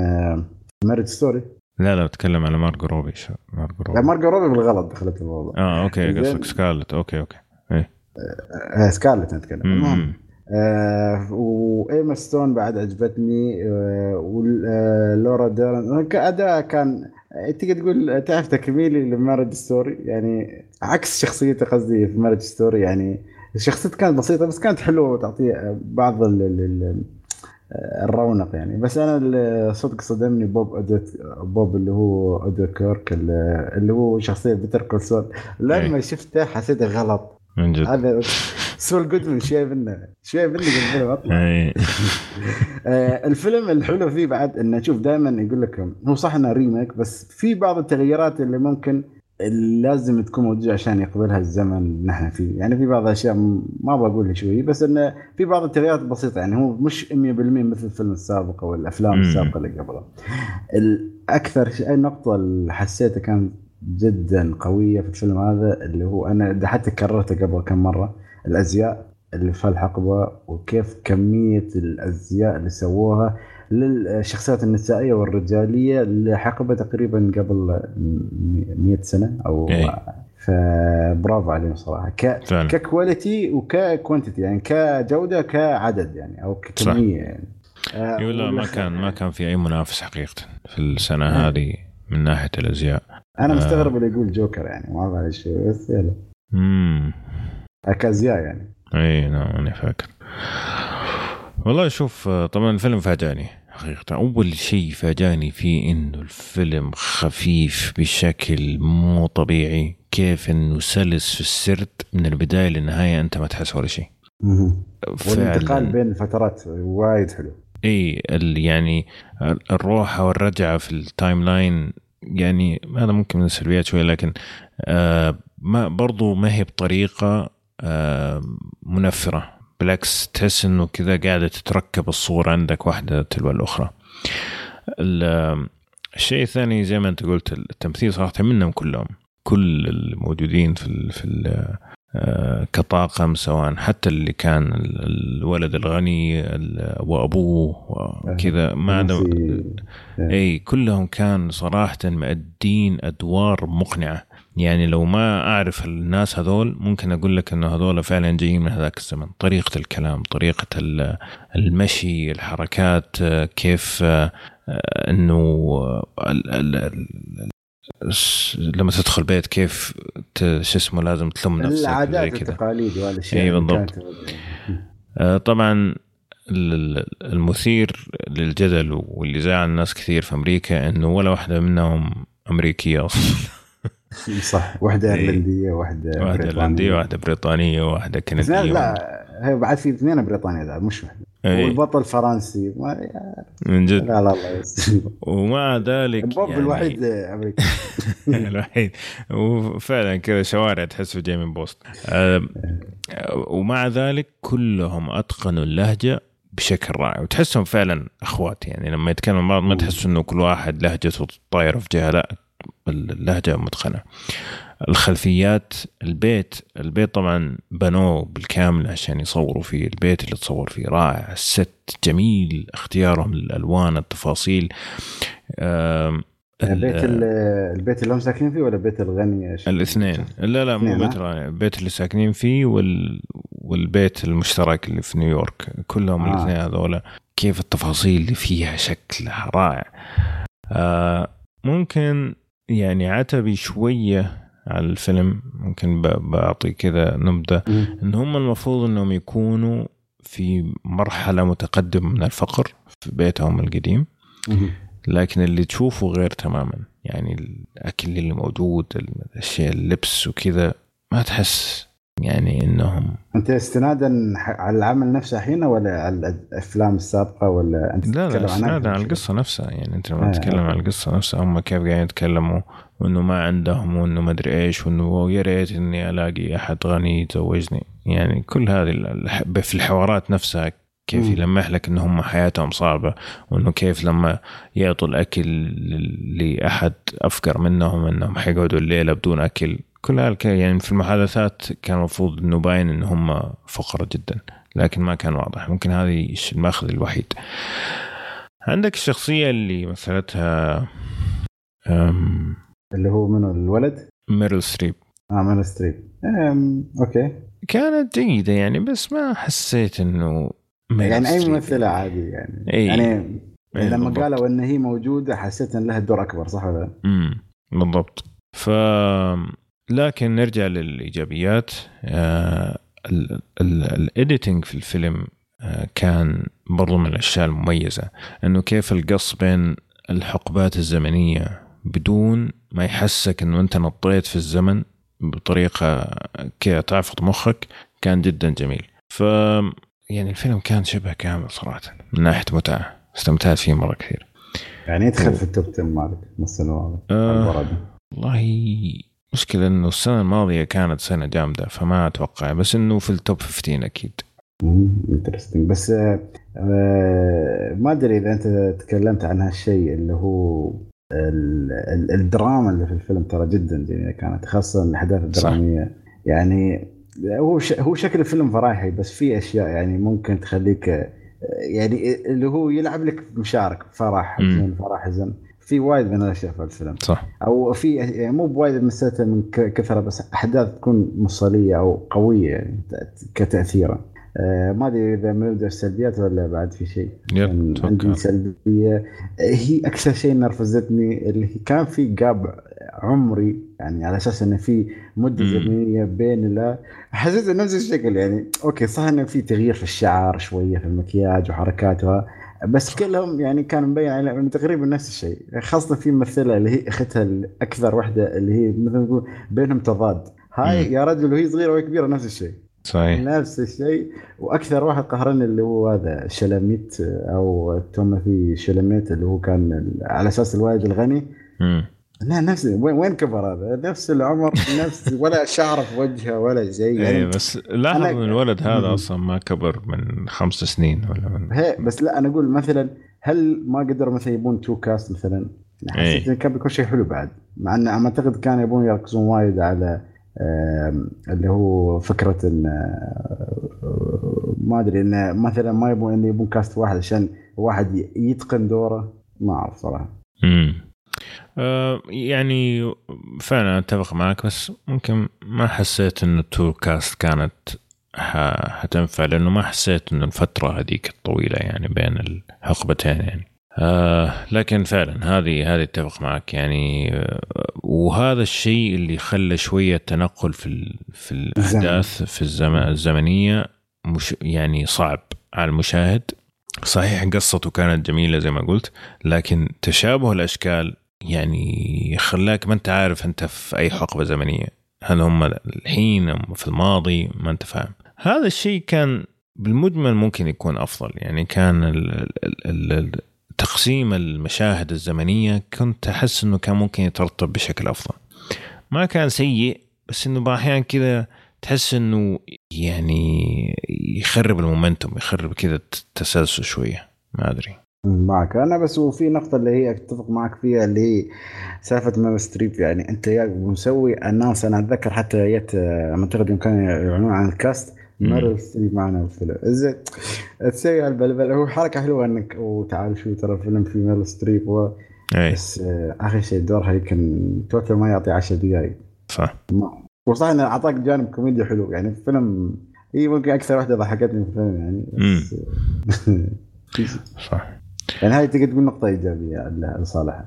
Marriage Story؟ لا لا بتكلم على مارجو روبي شو مارجو لا روبي مارجو روبي بالغلط دخلت الموضوع آه أوكي. قصدك سكارلت. أوكي أوكي. آه سكارلت نتكلم المهم. آه وإيما ستون بعد عجبتني آه ولورا ديرن. كأداء كان تقدر تقول تعرف تكميلي ل Marriage Story؟ يعني عكس شخصيته قصدي في Marriage Story يعني شخصيته كانت بسيطة بس كانت حلوة وتعطي بعض ال الرونق يعني. بس أنا صدق صدمني بوب أودنكيرك بوب اللي هو أودنكيرك اللي هو شخصية بيتر كولسون لما إيه. شفته حسيته غلط. من جد. هذا سول جودمان شوي منه شوي منه بالفيلم اطلع اي آه، الفيلم الحلو فيه بعد إنه شوف دائما يقول لك هو صح إنه remake بس في بعض التغييرات اللي ممكن لازم تكون موجوده عشان يقبلها الزمن اللي نحن فيه، يعني في بعض الأشياء ما بقول شوي بس إنه في بعض التغييرات بسيطة يعني هو مش 100% مثل الفيلم السابق أو الأفلام. السابقة اللي قبلها. الاكثر شيء النقطه اللي حسيتها كانت جدا قوية في الفيلم هذا اللي هو أنا حتى كررته قبل كم مرة الأزياء اللي في الحقبة وكيف كمية الأزياء اللي سووها للشخصيات النسائية والرجالية لحقبة تقريبا قبل 100 سنة أو إيه. فبرافو عليهم صراحة. ك... فعلا. ككواليتي وككوانتيتي يعني كجودة كعدد يعني أو. ككمية يعني. آه، لا ما كان ما كان في أي منافس حقيقة في السنة آه. هذه من ناحية الأزياء. أنا آه. مستغرب اللي يقول جوكر يعني ما بعرف إيش بس يلا. امم اكازيا يعني. اي نعم أنا فاكر. والله شوف آه، طبعا الفيلم فاجأني. حقيقة أول شيء فاجأني فيه إنه الفيلم خفيف بشكل مو طبيعي. كيف إنه سلس في السرد من البداية للنهاية أنت ما تحس ولا شيء. والانتقال بين الفترات وايد حلو. اي يعني الروحة والرجعة في ال timeline يعني هذا ممكن من السلبيات شوية لكن آه ما برضو ما هي بطريقة آه منفرة. بالعكس تحس انه كذا قاعدة تتركب الصورة عندك واحدة تلو الأخرى. ال- الشيء الثاني زي ما أنت قلت التمثيل صراحة منهم كلهم. كل الموجودين في ال في ال آه، كطاقم سواء حتى اللي كان ال- الولد الغني ال- وأبوه وكذا ما عندهم ناسي- اي كلهم كان صراحة مأدين أدوار مقنعة. يعني لو ما أعرف الناس هذول ممكن أقول لك إنه هذول فعلا جايين من هذاك الزمن. طريقة الكلام طريقة ال- المشي الحركات كيف الس- لما تدخل بيت كيف شو اسمه لازم تلم نفسك العادات والتقاليد والاشياء إيه اللي بالضبط. آه، طبعا ال- المثير للجدل واللي زعل الناس كثير في أمريكا إنه ولا واحدة منهم أمريكية أصلا. صح. واحدة. إيرلندية واحدة واحدة بريطانية. ايرلنديه واحدة بريطانية واحدة اثنين كندية لا هي بعد في اثنين بريطانيا ذا مش واحدة. إيه، والبطل فرنسي. ما من جد. لا لا الله ومع ذلك بوب يعني الوحيد أمريكي. الوحيد. وفعلا كذا شوارع تحسه جاي من بوسط آه، ومع ذلك كلهم أتقنوا اللهجة بشكل رائع. وتحسهم فعلا أخوات يعني لما يتكلموا بعض ما تحس إنه كل واحد لهجته طايره في جهة. لا اللهجة متقنة. الخلفيات البيت البيت طبعا بنوه بالكامل عشان يصوروا فيه. البيت اللي تصور فيه رائع الست جميل اختيارهم للألوان التفاصيل. آم، البيت ال- ال- البيت اللي هم ساكنين فيه ولا بيت الغني؟ الاثنين. لا لا مو بيت الغني. البيت اللي ساكنين فيه وال... والبيت المشترك اللي في نيويورك. كلهم آه. الاثنين هذولا كيف التفاصيل اللي فيها شكلها رائع. آه ممكن يعني عتبي شوية على الفيلم ممكن بعطي كذا نبذة مم. إن هم المفروض إنهم يكونوا في مرحلة متقدمة من الفقر في بيتهم القديم. لكن اللي تشوفه غير تماما يعني الأكل اللي موجود الاشياء اللبس وكذا ما تحس يعني إنهم أنت استنادا على العمل نفسه الحين ولا على الأفلام السابقة ولا أنت لا لا استنادا على؟ القصة نفسها يعني أنت لما آه، تتكلم أوكي. عن القصة نفسها هم كيف قاعدين يتكلموا وإنه ما عندهم وإنه ما أدري إيش وإنه يا ريت إني ألاقي أحد غني يتزوجني يعني كل هذه في الحوارات نفسها كيف. يلمح لك إن هم حياتهم صعبة وإنه كيف لما يعطوا الأكل لأحد أفقر منهم إنهم حيقعدوا الليلة بدون أكل كل هالك يعني في المحادثات كان المفروض انه باين إن هم فقراء جدا لكن ما كان واضح. ممكن هذه المأخذ الوحيد. عندك الشخصية اللي مثلتها أم... اللي هو منو؟ الولد؟ ميرل ستريب. آه ميرل ستريب. أم... أوكي. كانت جيدة يعني بس ما حسيت إنه يعني أي ممثلة عادي يعني. أي. يعني أي لما بالضبط. قالوا إن هي موجودة حسيت إن لها دور أكبر صح ولا لا؟ امم بالضبط. ف لكن نرجع للإيجابيات. آه ال editing في الفيلم آه كان برضو من الأشياء المميزة إنه كيف القص بين الحقبات الزمنية بدون ما يحسك إنه أنت نطيت في الزمن بطريقة كذا تعفط مخك كان جدا جميل. ف يعني الفيلم كان شبه كامل صراحة من ناحية متعة استمتعت فيه مرة كثير. يعني يدخل في ال top 10 مالك مثلا آه. والله مشكلة إنه السنة الماضية كانت سنة جامدة فما أتوقع. بس إنه في ال top 15 أكيد. interesting بس آه، آه، ما أدري إذا أنت تكلمت عن هالشيء اللي هو ال- ال- الدراما اللي في الفيلم ترى جدا جميلة كانت خاصة الأحداث الدرامية. يعني هو هو شكل الفيلم فرايحي بس في أشياء يعني ممكن تخليك آه، يعني اللي هو يلعب لك بمشاعرك فرح. حزن فرح حزن. في وايد من الاشياء في الفيلم صح. أو في يعني مو بوايد مسألة من كثرة بس أحداث تكون مصليه أو قوية يعني كتاثيرا. آه ما أدري إذا بنبدا السلبيات ولا بعد في شيء. أتوقع. عندي سلبية. هي أكثر شيء نرفزتني اللي هي كان في جاب عمري يعني على أساس إنه في مدة. زمنية بين لا حسيت نفس الشكل يعني أوكي صح إنه في تغيير في الشعر شوية في المكياج وحركاتها بس كلهم يعني كان مبين على إنه تقريبا نفس الشيء. خاصة في ممثلة اللي هي أختها الأكثر واحدة اللي هي مثل ما نقول بينهم تضاد. هاي مم. يا رجل وهي صغيرة وهي كبيرة نفس الشيء. صحيح. نفس الشيء. وأكثر واحد قهرني اللي هو هذا شالاميت أو تيموثي شالاميت اللي هو كان على أساس الوالد الغني. مم. لا نفس وين وين كبر هذا نفس العمر نفس ولا شعر في وجهه ولا شيء إيه يعني بس لاحظ ان الولد هذا. أصلا ما كبر من خمس سنين ولا من هي بس لا أنا أقول مثلا هل ما قدروا مثلا يبون to cast مثلا حسيت إيه. انه كان بيكون شيء حلو بعد مع انه أنا أعتقد كانوا يبون يركزون وايد على اللي هو فكرة إن آه، ما أدري انه مثلا ما يبون انه يبون كاست واحد عشان واحد يتقن دوره ما أعرف صراحة مم. آه يعني فعلا أتفق معك بس ممكن ما حسيت انه التور كاست كانت حتنفع لأنه ما حسيت انه الفترة هذيك الطويلة يعني بين الحقبتين يعني. آه لكن فعلا هذه هذه أتفق معك يعني. آه وهذا الشيء اللي خلى شوية تنقل في ال- في الأحداث في الزمن الزمنية مش يعني صعب على المشاهد. صحيح قصته كانت جميلة زي ما قلت لكن تشابه الأشكال يعني خلاك ما انت عارف انت في اي حقبة زمنية. هل هم الحين أم في الماضي؟ ما انت فاهم. هذا الشيء كان بالمجمل ممكن يكون أفضل. يعني كان تقسيم المشاهد الزمنية كنت أحس إنه كان ممكن يترتب بشكل أفضل. ما كان سيء بس إنه الاحيان كذا تحس إنه يعني يخرب ال momentum يخرب كذا التسلسل شوية. ما أدري. معك. أنا بس وفي نقطة اللي هي أتفق معك فيها اللي هي سالفة ميرل ستريب. يعني أنت يا مسوي الناس أنا أتذكر حتى جت آه، اعتقد يوم كانوا يعلنون عن ال cast. ميرل ستريب معنا بالفيلم زين تسوي هالبلبل هو حركة حلوة إنك وتعال شو ترى الفيلم في ميرل ستريب و... اي بس آه، آخر شيء دورها يمكن total ما يعطي 10 دقائق صح. وصح انه أعطاك جانب كوميديا حلو. يعني الفيلم هي ممكن أكثر واحدة ضحكتني في الفيلم يعني بس صح. يعني هاي تقدر تقول نقطة إيجابية لصالحها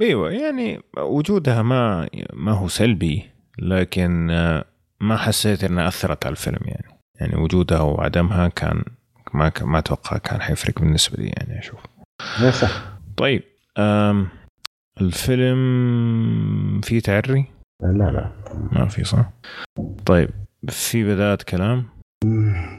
إيوه يعني وجودها ما ما هو سلبي لكن آه، ما حسيت إنها أثرت على الفيلم يعني. يعني وجودها وعدمها كان ما ما أتوقع كان حيفرق بالنسبة لي يعني أشوف. صح. طيب أم الفيلم فيه تعري؟ لا لا. ما في صح؟ طيب في بداية كلام؟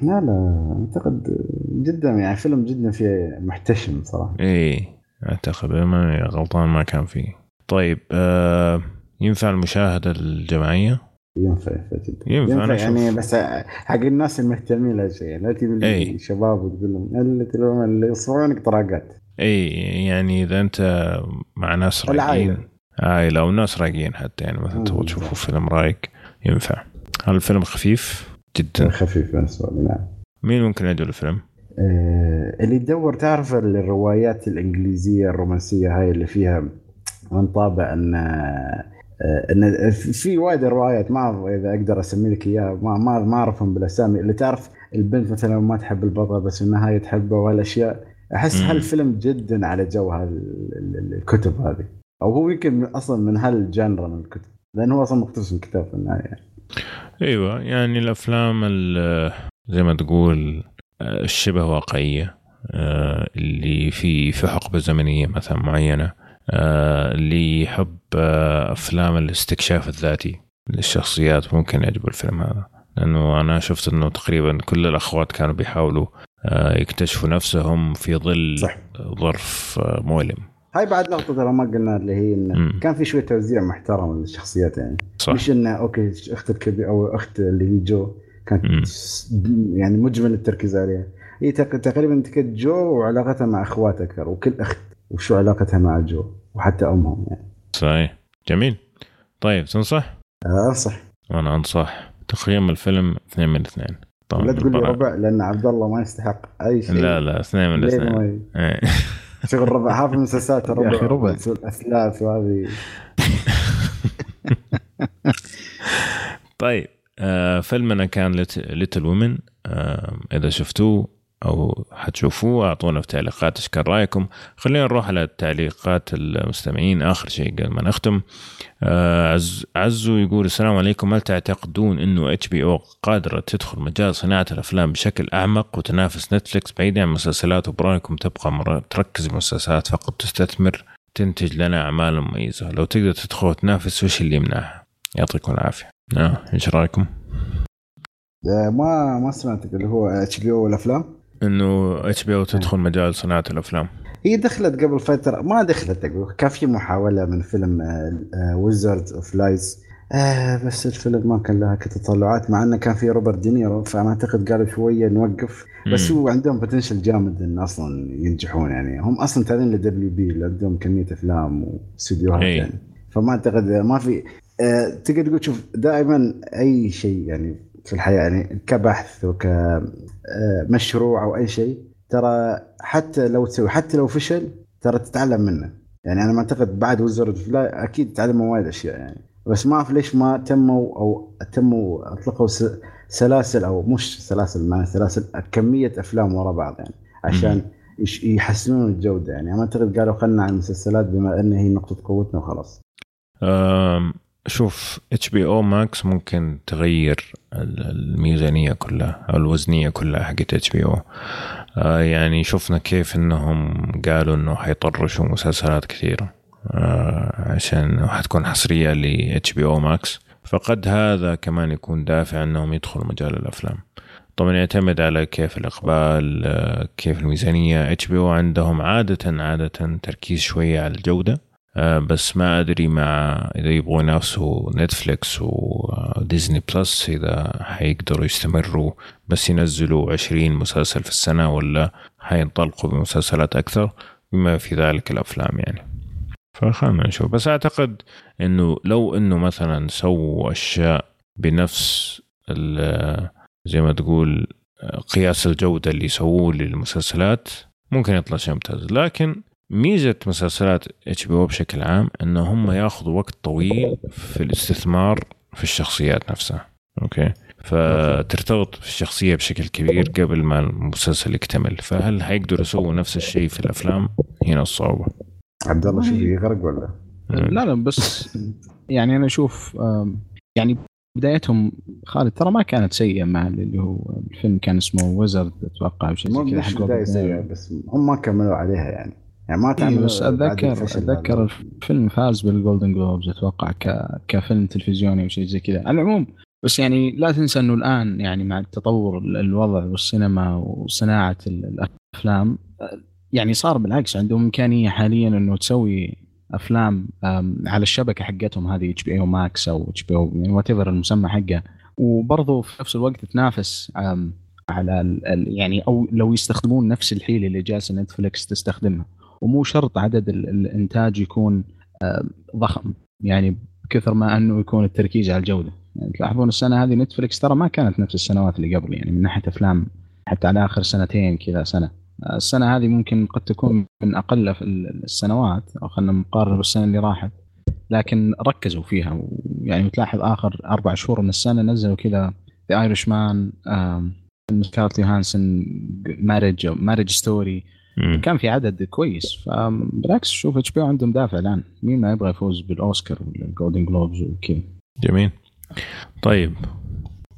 لا لا أعتقد جدا يعني فيلم جدا فيه محتشم صراحة إيه أعتقد ما غلطان ما كان فيه طيب آه ينفع المشاهدة الجماعية ينفع ينفع جدا ينفع، أنا يعني أشوف. بس حق الناس المهتمين لهالشيء لا تجيب لي أي. شباب وتقول لهم اللي اللي يصورونك طراقات إي يعني إذا أنت مع ناس. رايقين عائلة أو ناس رايقين حتى يعني مثلا تبغى. تشوفوا فيلم رايق ينفع هل الفيلم خفيف جدا خفيف بالنسبة لي نعم مين ممكن يدعو الفيلم؟ آه، اللي يدور تعرف الروايات الإنجليزية الرومانسية هاي اللي فيها من طابع إن إن في وايد روايات ما اعرف إذا أقدر أسمي لك إياها ما ما ما أعرفهم بالأسامي. اللي تعرف البنت مثلا ما تحب البطل بس النهايه تحبه وهالاشياء أحس هالفيلم جدا على جو هالكتب هذه. أو هو يمكن أصلا من هالجانرا من الكتب لأنه هو أصلا مقتبس من كتاب في النهاية. يعني. أيوه يعني الأفلام زي ما تقول الشبه واقعية آه، اللي في في حقبة زمنية مثلا معينة آه، اللي يحب آه، أفلام الاستكشاف الذاتي للشخصيات ممكن يعجبه الفيلم هذا لأنه أنا شفت إنه تقريبا كل الأخوات كانوا بيحاولوا يكتشفوا نفسهم في ظل صح. ظرف مؤلم هاي بعد نقطة ترى ما قلنا اللي هي انه. كان في شوية توزيع محترم للشخصيات يعني صح. مش إنه أوكي أخت الكبير أو أخت اللي هي جو كانت يعني مجمل التركيز عليها. هي تقريبا انت كنت جو وعلاقتها مع اخوات أكثر وكل أخت وشو علاقتها مع جو وحتى أمهم يعني. صحيح. جميل. طيب تنصح؟ آه، أنصح. وأنا أنصح. تقييم الفيلم اثنين من اثنين. طبعا لا تقول لي ربع لأن عبد الله ما يستحق أي شيء. لا لا اثنين من اثنين. إيه. شغل ربع هذا المسلسلات ربع يا أخي ربع. اثلاث وهذه. طيب آه فيلمنا كان Little Women آه إذا شفتوه أو حتشوفوه أعطونا في تعليقات إيش كان رأيكم. خلينا نروح على تعليقات المستمعين آخر شيء قبل ما نختم. آه عز عزو يقول السلام عليكم. هل تعتقدون إنه HBO قادرة تدخل مجال صناعة الأفلام بشكل أعمق وتنافس نتفلكس بعيدا عن المسلسلات وبرأيكم تبقى تركز المسلسلات فقط تستثمر تنتج لنا أعمال مميزة. لو تقدر تدخل وتنافس وش اللي يمنعها؟ يعطيكم العافية. آه. إيش رأيكم؟ ما ما سمعتك اللي هو HBO والأفلام؟ إنه HBO تدخل مجال صناعة الأفلام. هي دخلت قبل فترة ما دخلت كان في محاولة من فيلم Wizard of Lies بس الفيلم ما كان لها كتطلعات مع إنه كان في روبرت دينيرو فما أعتقد قالوا شوية نوقف. بس هو عندهم potential جامد إن أصلا ينجحون يعني هم أصلا تابعين ل WB عندهم كمية أفلام واستديوهات يعني. فما أعتقد ما في أه تقدر تقول شوف دائما أي شيء يعني في الحياة يعني كبحث وكمشروع أو أي شيء ترى حتى لو تسوي حتى لو فشل ترى تتعلم منه. يعني أنا ما أعتقد بعد وزارة لا أكيد تعلموا وايد أشياء يعني. بس ما أعرف ليش ما تموا أو تموا أطلقوا سلاسل أو مش سلاسل مع سلاسل كمية أفلام ورا بعض يعني عشان يحسنون الجودة يعني. ما أعتقد قالوا خلنا على المسلسلات بما أن هي نقطة قوتنا وخلاص. شوف HBO Max ممكن تغير الميزانية كلها أو الوزنية كلها حقت HBO يعني شفنا كيف إنهم قالوا إنه حيطرشوا مسلسلات كثيرة آه عشان حتكون حصرية ل HBO Max فقد هذا كمان يكون دافع إنهم يدخلوا مجال الأفلام. طبعا يعتمد على كيف الإقبال آه، كيف الميزانية. HBO عندهم عادة عادة تركيز شوية على الجودة. بس ما أدري مع إذا يبغوا ينافسوا Netflix و Disney Plus إذا حيقدروا يستمروا بس ينزلوا 20 مسلسل في السنة ولا حينطلقوا بمسلسلات أكثر بما في ذلك الأفلام يعني. فخلنا نشوف. بس أعتقد إنه لو إنه مثلا سووا أشياء بنفس زي ما تقول قياس الجودة اللي يسووه للمسلسلات ممكن يطلع شيء ممتاز. لكن ميزة مسلسلات HBO بشكل عام إنه هم ياخذوا وقت طويل في الاستثمار في الشخصيات نفسها. okay؟ فترتبط في الشخصية بشكل كبير قبل ما المسلسل يكتمل. فهل حيقدروا يسووا نفس الشيء في الأفلام؟ هنا الصعوبة. عبد الله شو يغرق ولا؟ لا لا بس يعني أنا أشوف يعني بدايتهم خالد ترى ما كانت سيئة مع اللي هو الفيلم كان اسمه Wizard أتوقع أو شيء زي كذا بداية سيئة بس هم ما كملوا عليها يعني. يعني ما تعمل بس اتذكر أتذكر الفيلم فاز بال Golden Globes أتوقع ك... كفيلم تلفزيوني أو شيء زي كذا. على العموم بس يعني لا تنسى إنه الآن يعني مع التطور الوضع والسينما وصناعة الأفلام يعني صار بالعكس عندهم إمكانية حاليا إنه تسوي أفلام على الشبكة حقتهم هذه اتش بي أو ماكس أو اتش بي أو يعني وات المسمى حقه. وبرضه في نفس الوقت تنافس على يعني أو لو يستخدمون نفس الحيلة اللي جالسة Netflix تستخدمها. ومو شرط عدد الإنتاج يكون ضخم يعني بكثر ما أنه يكون التركيز على الجودة. يعني تلاحظون السنة هذه Netflix ترى ما كانت نفس السنوات اللي قبل يعني من ناحية أفلام حتى على آخر سنتين كذا سنة. السنة هذه ممكن قد تكون من أقل في السنوات أو خلينا نقارن بالسنة اللي راحت. لكن ركزوا فيها يعني تلاحظ آخر أربع شهور من السنة نزلوا كذا The Irishman سكارلت يوهانسن Marriage Marriage Story كان في عدد كويس. فبالعكس شوف HB عندهم دافع الآن. مين ما يبغى يفوز بالأوسكار وال Golden Globes وكذا. جميل. طيب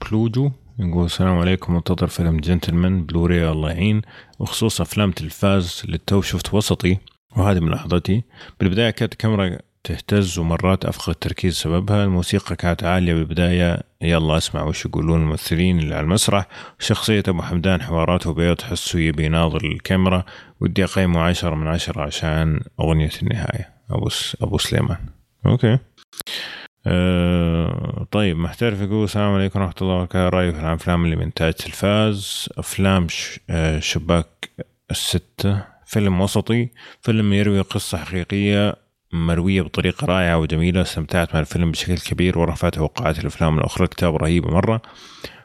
بلوجو يقول السلام عليكم منتظر فيلم جنتلمان بلوري الله يعين وخصوص أفلام تلفاز اللي تو شفت وسطي وهذه ملاحظتي. بالبداية كانت الكاميرا تهتز ومرات افقد التركيز سببها. الموسيقى كانت عالية بالبدايه يلا اسمع وش يقولون الممثلين اللي على المسرح. شخصية أبو حمدان حواراته بيض تحسه يبي يناظر الكاميرا. ودي اقيمه عشرة من عشرة عشان أغنية النهاية. أبو أبو سليمان. أوكي. أه طيب محترف يقول السلام عليكم ورحمة الله وبركاته. رأيي في الأفلام اللي من إنتاج تلفاز أفلام أه شباك الستة. فيلم وسطي. فيلم يروي قصة حقيقية. مروية بطريقة رائعة وجميلة. استمتعت مع الفيلم بشكل كبير ورفعت توقعات الأفلام. الأخرى الكتاب رهيبة مرة.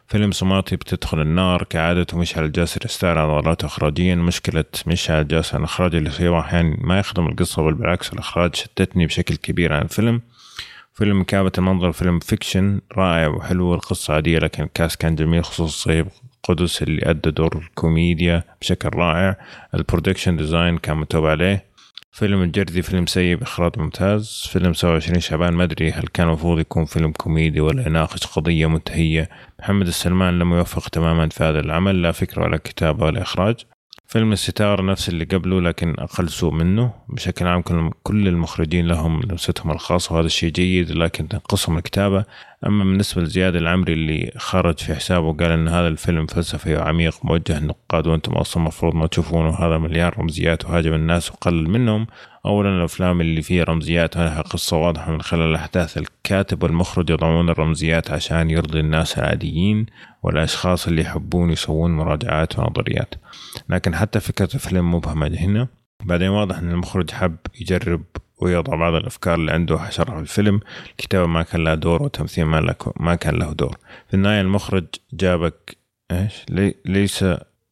فيلم صماتي بتدخل النار كعادته مشعل الجاسر. يستعر عضلاته إخراجيا. مشكلة مشعل الجاسر الإخراج اللي في أحيانا ما يخدم القصة بل بالعكس الإخراج شتتني بشكل كبير عن الفيلم. فيلم كابة المنظر فيلم fiction رائع وحلو والقصة عادية لكن ال cast كان جميل خصوصا صهيب قدس اللي أدى دور الكوميديا بشكل رائع. ال production design كان متوب عليه. فيلم الجردي فيلم سيء بإخراج ممتاز. فيلم 27 شعبان ما أدري هل كان المفروض يكون فيلم كوميدي ولا يناقش قضية منتهية. محمد السلمان لم يوفق تماما في هذا العمل لا فكرة ولا كتابة ولا إخراج. فيلم الستار نفس اللي قبله لكن أقل سوء منه. بشكل عام كل المخرجين لهم لمستهم الخاصة وهذا الشيء جيد لكن تنقصهم الكتابة. أما بالنسبة لزياد العمري اللي خرج في حسابه وقال أن هذا الفيلم فلسفي وعميق موجه للنقاد وأنتم أصلا المفروض ما تشوفونه. هذا مليار رمزيات وهاجم الناس وقلل منهم. أولا الأفلام اللي فيها رمزيات ولها قصة واضحة من خلال أحداث الكاتب والمخرج يضعون الرمزيات عشان يرضي الناس العاديين والأشخاص اللي يحبون يسوون مراجعات ونظريات. لكن حتى فكرة الفيلم مبهمة هنا. بعدين واضح أن المخرج حب يجرب ويضع بعض الأفكار اللي عنده حشرها في الفيلم. الكتابة ما كان لها دور والتمثيل ما, ما كان له دور. في النهاية المخرج جابك إيش؟ لي ليس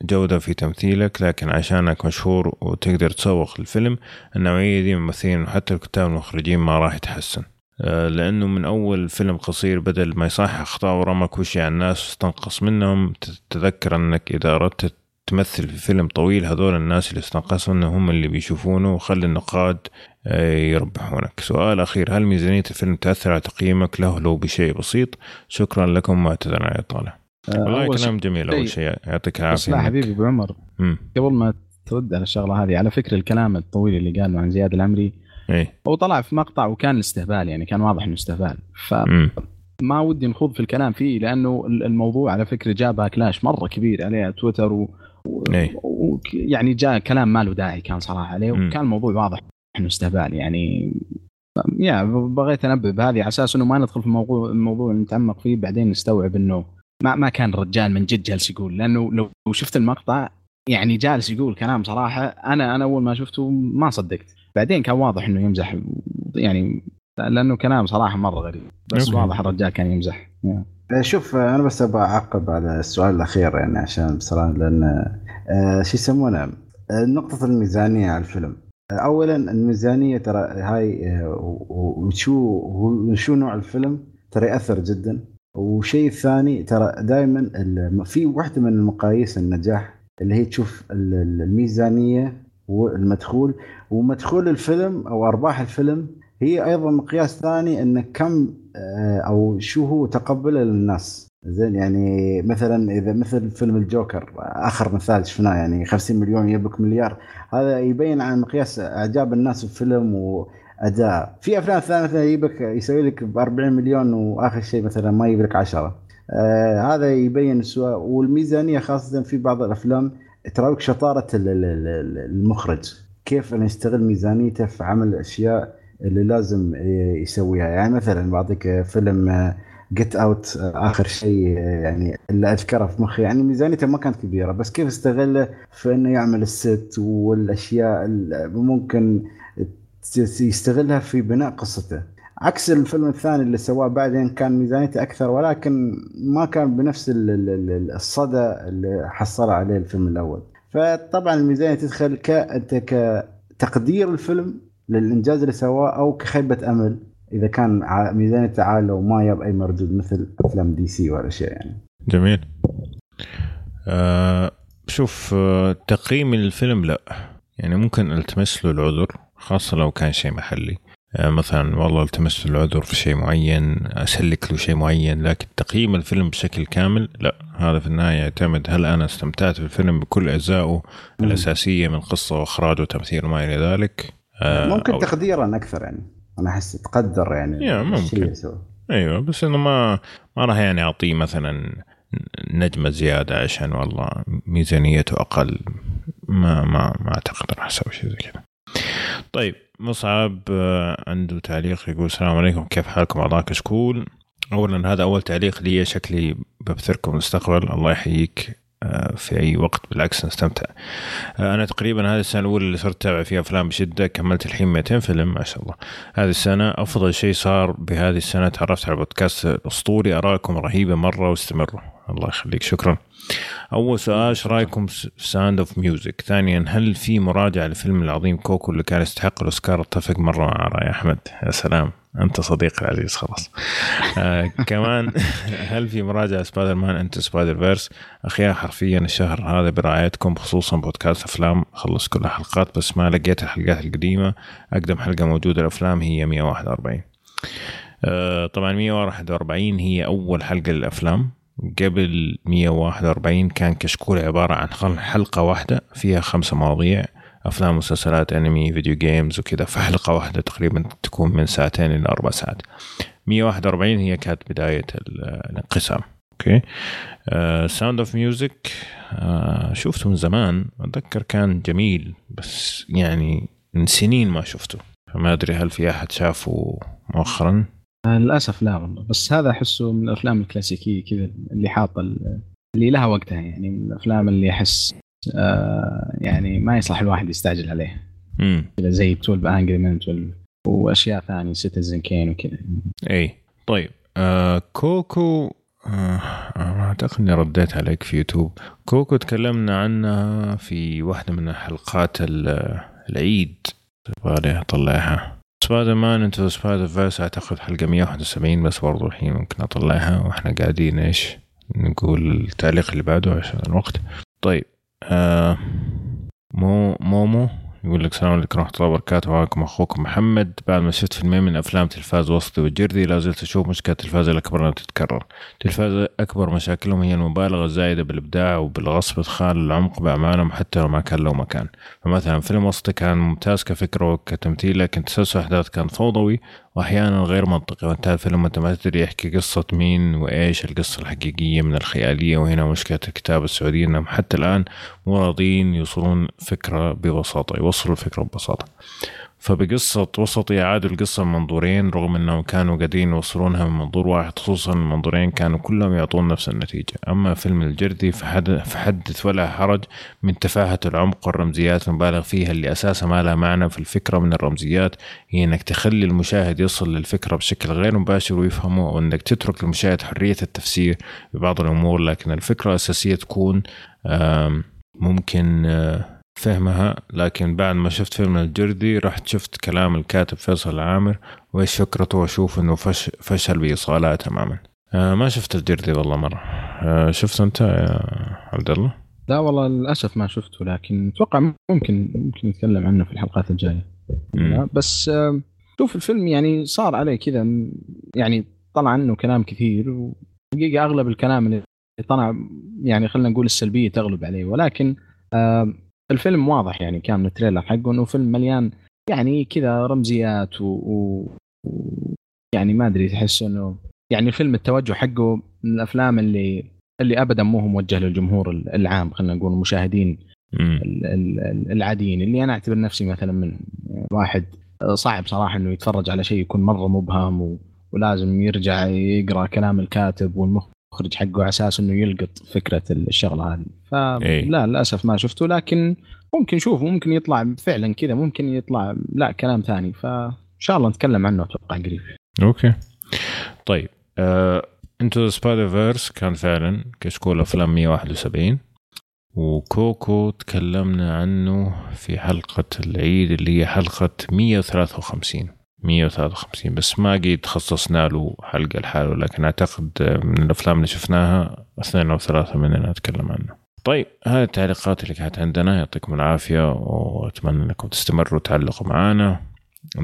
جودة في تمثيلك لكن عشانك مشهور وتقدر تسوق الفيلم النوعية دي من الممثلين وحتى الكتاب المخرجين ما راح يتحسن. آه، لأنه من أول فيلم قصير بدل ما يصحح أخطاء ورمك وشي على الناس واستنقص منهم. تتذكر أنك إذا أردت تمثل في فيلم طويل هذول الناس اللي استنقصوا منه هم اللي بيشوفونه وخلي النقاد آه، يربحونك. سؤال أخير هل ميزانية الفيلم تأثر على تقييمك؟ له لو بشيء بسيط. شكرا لكم معتذر على الإطالة آه، والله كلام جميل أول شيء. يعطيك العافية. لا حبيبي أبو عمر. قبل ما ترد على الشغلة هذه على فكرة الكلام الطويل اللي قاله عن زياد العمري إيه. هو طلع في مقطع وكان استهبال يعني كان واضح إنه استهبال. ف ما ودي نخوض في الكلام فيه لأنه الموضوع على فكرة جاب كلاش مرة كبير عليه تويتر و... إيه. و... يعني جاء كلام ما له داعي كان صراحة عليه وكان الموضوع واضح إنه استهبال يعني يا بغيت أنبه بهذه على أساس إنه ما ندخل في الموضوع الموضوع نتعمق فيه بعدين نستوعب إنه ما ما كان الرجال من جد جالس يقول لأنه لو شفت المقطع يعني جالس يقول كلام صراحة أنا أنا أول ما شفته ما صدقت بعدين كان واضح إنه يمزح يعني لأنه كلام صراحة مرة غريب بس. واضح الرجال كان يمزح آه، شوف أنا بس أبغى أعقب على السؤال الأخير يعني عشان بصراحة لأن آه شو يسمونه؟ آه نقطه الميزانية على الفيلم. آه اولا الميزانية ترى هاي آه وشو وشو نوع الفيلم؟ ترى يأثر جدا. والشيء الثاني ترى دائما في واحدة من المقاييس النجاح اللي هي تشوف الميزانية والمدخول. ومدخول الفيلم أو أرباح الفيلم هي أيضا مقياس ثاني إن كم آه، أو شو هو تقبله للناس. زين يعني مثلا إذا مثل فيلم الجوكر آخر مثال شفناه يعني 50 مليون يبك مليار. هذا يبين عن مقياس إعجاب الناس بالفيلم و اداء في أفلام ثانية مثلا يجيبك يسوي لك ب 40 مليون وآخر شيء مثلا ما يجيب لك 10 آه هذا يبين السواء والميزانية خاصة في بعض الأفلام تراويك شطارة المخرج. كيف انه يستغل ميزانيته في عمل الاشياء اللي لازم يسويها. يعني مثلا بعطيك فيلم Get Out آخر شيء يعني اللي أذكره في مخي. يعني ميزانيته ما كانت كبيرة بس كيف استغله في إنه يعمل ال set والأشياء اللي ممكن يستغلها في بناء قصته. عكس الفيلم الثاني اللي سواه بعدين كان ميزانيته أكثر ولكن ما كان بنفس الصدى اللي حصل عليه الفيلم الأول. فطبعا الميزانية تدخل ك أنت كتقدير الفيلم للإنجاز اللي سواه أو كخيبة أمل إذا كان ميزانيته عاليه وما جاب أي مردود مثل أفلام دي سي والاشياء يعني. جميل. آه شوف آه تقييمي للفيلم لا. يعني ممكن التمس له العذر خاصة لو كان شيء محلي. آه مثلا والله التمس له العذر في شيء معين أسلك له شيء معين لكن تقييم الفيلم بشكل كامل لا. هذا في النهاية يعتمد هل أنا استمتعت بالفيلم بكل أجزائه الأساسية من قصة واخراج وتمثيل وما إلى ذلك. ممكن تقديرا أكثر يعني. أنا أحس تقدر يعني يا ممكن. أيوه بس إنه ما ما راح يعني أعطيه مثلا نجمة زيادة عشان والله ميزانيته أقل. ما ما ما أعتقد راح أسوي شيء زي كذا. طيب مصعب آه، عنده تعليق يقول السلام عليكم كيف حالكم؟ اعضاء كشكول اولا هذا أول تعليق لي شكلي ببثركم المستقبل. الله يحييك. آه، في أي وقت بالعكس نستمتع. آه، أنا تقريبا هذه السنة الأولى اللي صرت اتابع فيها أفلام بشدة كملت الحين 200 فيلم ما شاء الله. هذه السنة أفضل شيء صار بهذه السنة تعرفت على بودكاست أسطوري أراكم رهيبة مرة واستمروا. الله يخليك شكرا. أول سؤال إيش رأيكم في Sound of Music ثانيا هل في مراجعة للفيلم العظيم Coco اللي كان يستحق الأوسكار؟ أتفق مرة مع رأي أحمد. يا سلام. أنت صديقي العزيز خلاص. آه كمان هل في مراجعة Spider-Man Into the Spider-Verse أخيرا حرفيا الشهر هذا برعايتكم خصوصا بودكاست أفلام. خلص كل الحلقات بس ما لقيت الحلقات القديمة. أقدم حلقة موجودة الافلام هي 141 آه طبعا 141 هي أول حلقة للأفلام. قبل 141 كان كشكول عبارة عن حلقة واحدة فيها خمسة مواضيع. أفلام مسلسلات أنمي video games وكذا. في حلقة واحدة تقريبا تكون من ساعتين إلى أربع ساعات. 141 هي كانت بداية الانقسام. okay؟ Sound of Music شفته من زمان. أتذكر كان جميل بس يعني من سنين ما شفته. فما أدري هل في أحد شافه مؤخرا؟ آه، للأسف لا والله. بس هذا أحسه من الأفلام الكلاسيكية كذا اللي حاطة اللي لها وقتها يعني من الأفلام اللي أحس يعني ما يصلح الواحد يستعجل عليه. امم زي 12 Angry Men 12 وأشياء ثانية Citizen Kane وكذا. إي. طيب آه Coco آه أعتقد إني رديت عليك في يوتيوب. Coco تكلمنا عنها في واحدة من حلقات العيد. يبغالي أطلعها. Spider-Man Into Spider-Verse أعتقد حلقة 171 بس برضو الحين ممكن أطلعها. وإحنا قاعدين إيش؟ نقول التعليق اللي بعده عشان الوقت. طيب آه مو مومو يقول لك السلام عليكم ورحمة الله وبركاته. معكم أخوكم محمد. بعد ما شفت فيلمين من أفلام تلفاز وسطي وجردي لا زلت أشوف مشكلة التلفاز الأكبر أنها تتكرر. تلفاز أكبر مشاكلهم هي المبالغة الزايدة بالإبداع وبالغصب إدخال العمق بأعمالهم حتى لو ما كان له مكان. فمثلا فيلم وسطي كان ممتاز كفكرة وكتمثيل لكن تسلسل أحداث كان فوضوي وأحيانا غير منطقي. وانتهى الفيلم وأنت ما تدري يحكي قصة مين وإيش القصة الحقيقية من الخيالية وهنا مشكلة الكتابة السعودية أنهم حتى الآن مو راضيين يوصلون فكرة ببساطة يوصلوا الفكرة ببساطة. فبقصة وسطي عادوا القصة من منظورين رغم إنهم كانوا قادرين يوصلونها من منظور واحد خصوصا المنظورين كانوا كلهم يعطون نفس النتيجة. أما فيلم الجردي فحدث ولا حرج من تفاهة العمق والرمزيات المبالغ فيها اللي اساسها ما لها معنى في الفكرة من الرمزيات هي إنك تخلي المشاهد يصل للفكرة بشكل غير مباشر ويفهمه أو إنك تترك للمشاهد حرية التفسير ببعض الأمور. لكن الفكرة الأساسية تكون ممكن فهمها لكن بعد ما شفت فيلم الجردي رحت شفت كلام الكاتب فيصل العامر وايش فكرته وأشوف إنه فش فشل بايصالها تماما. آه ما شفت الجردي والله مرة. آه شفت أنت يا عبد الله؟ لا والله للأسف ما شفته لكن أتوقع ممكن ممكن نتكلم عنه في الحلقات الجاية. بس آه شوف الفيلم يعني صار عليه كذا يعني طلع عنه كلام كثير وحقيقة أغلب الكلام اللي طلع يعني خلينا نقول السلبية تغلب عليه ولكن آه الفيلم واضح يعني كان من التريلر حقه إنه فيلم مليان يعني كذا رمزيات و, و... و... يعني ما أدري تحس إنه يعني الفيلم التوجه حقه من الأفلام اللي اللي ابدا مو هو موجه للجمهور العام خلينا نقول المشاهدين العاديين اللي أنا أعتبر نفسي مثلا من واحد صعب صراحة إنه يتفرج على شيء يكون مرة مبهم و... ولازم يرجع يقرأ كلام الكاتب والمخرج المخرج حقه على أساس إنه يلقط فكرة الشغلة هذه. فلا إيه. للأسف ما شفته لكن ممكن نشوف ممكن يطلع فعلا كذا ممكن يطلع لا كلام ثاني. فان شاء الله نتكلم عنه أتوقع قريب. أوكي. طيب Into Spider-Verse كان فعلا كشكول أفلام 171 وكوكو تكلمنا عنه في حلقة العيد اللي هي حلقة 153 153 بس ما قد خصصنا له حلقة لحاله لكن أعتقد من الأفلام اللي شفناها اثنين أو ثلاثة مننا نتكلم عنه. طيب هذه التعليقات اللي كانت عندنا يعطيكم العافية وأتمنى أنكم تستمروا تعلقوا معنا.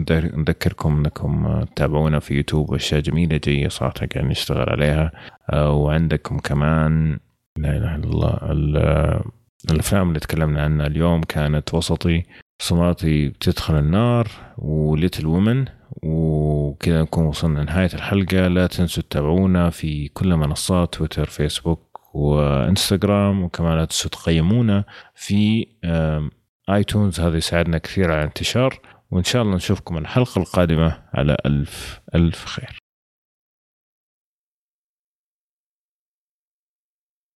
نذكركم أنكم تتابعونا في يوتيوب أشياء جميلة جاية صراحة قاعد نشتغل عليها. وعندكم كمان لا إله إلا الله الأفلام اللي تكلمنا عنها اليوم كانت وسطي. صماتي بتدخل النار وليتل وومن وكذا نكون وصلنا لنهاية الحلقة. لا تنسوا تتابعونا في كل منصات تويتر فيسبوك وإنستغرام. وكمان لا تنسوا تقيمونا في آيتونز. هذا يساعدنا كثير على الانتشار. وإن شاء الله نشوفكم الحلقة القادمة على ألف ألف خير.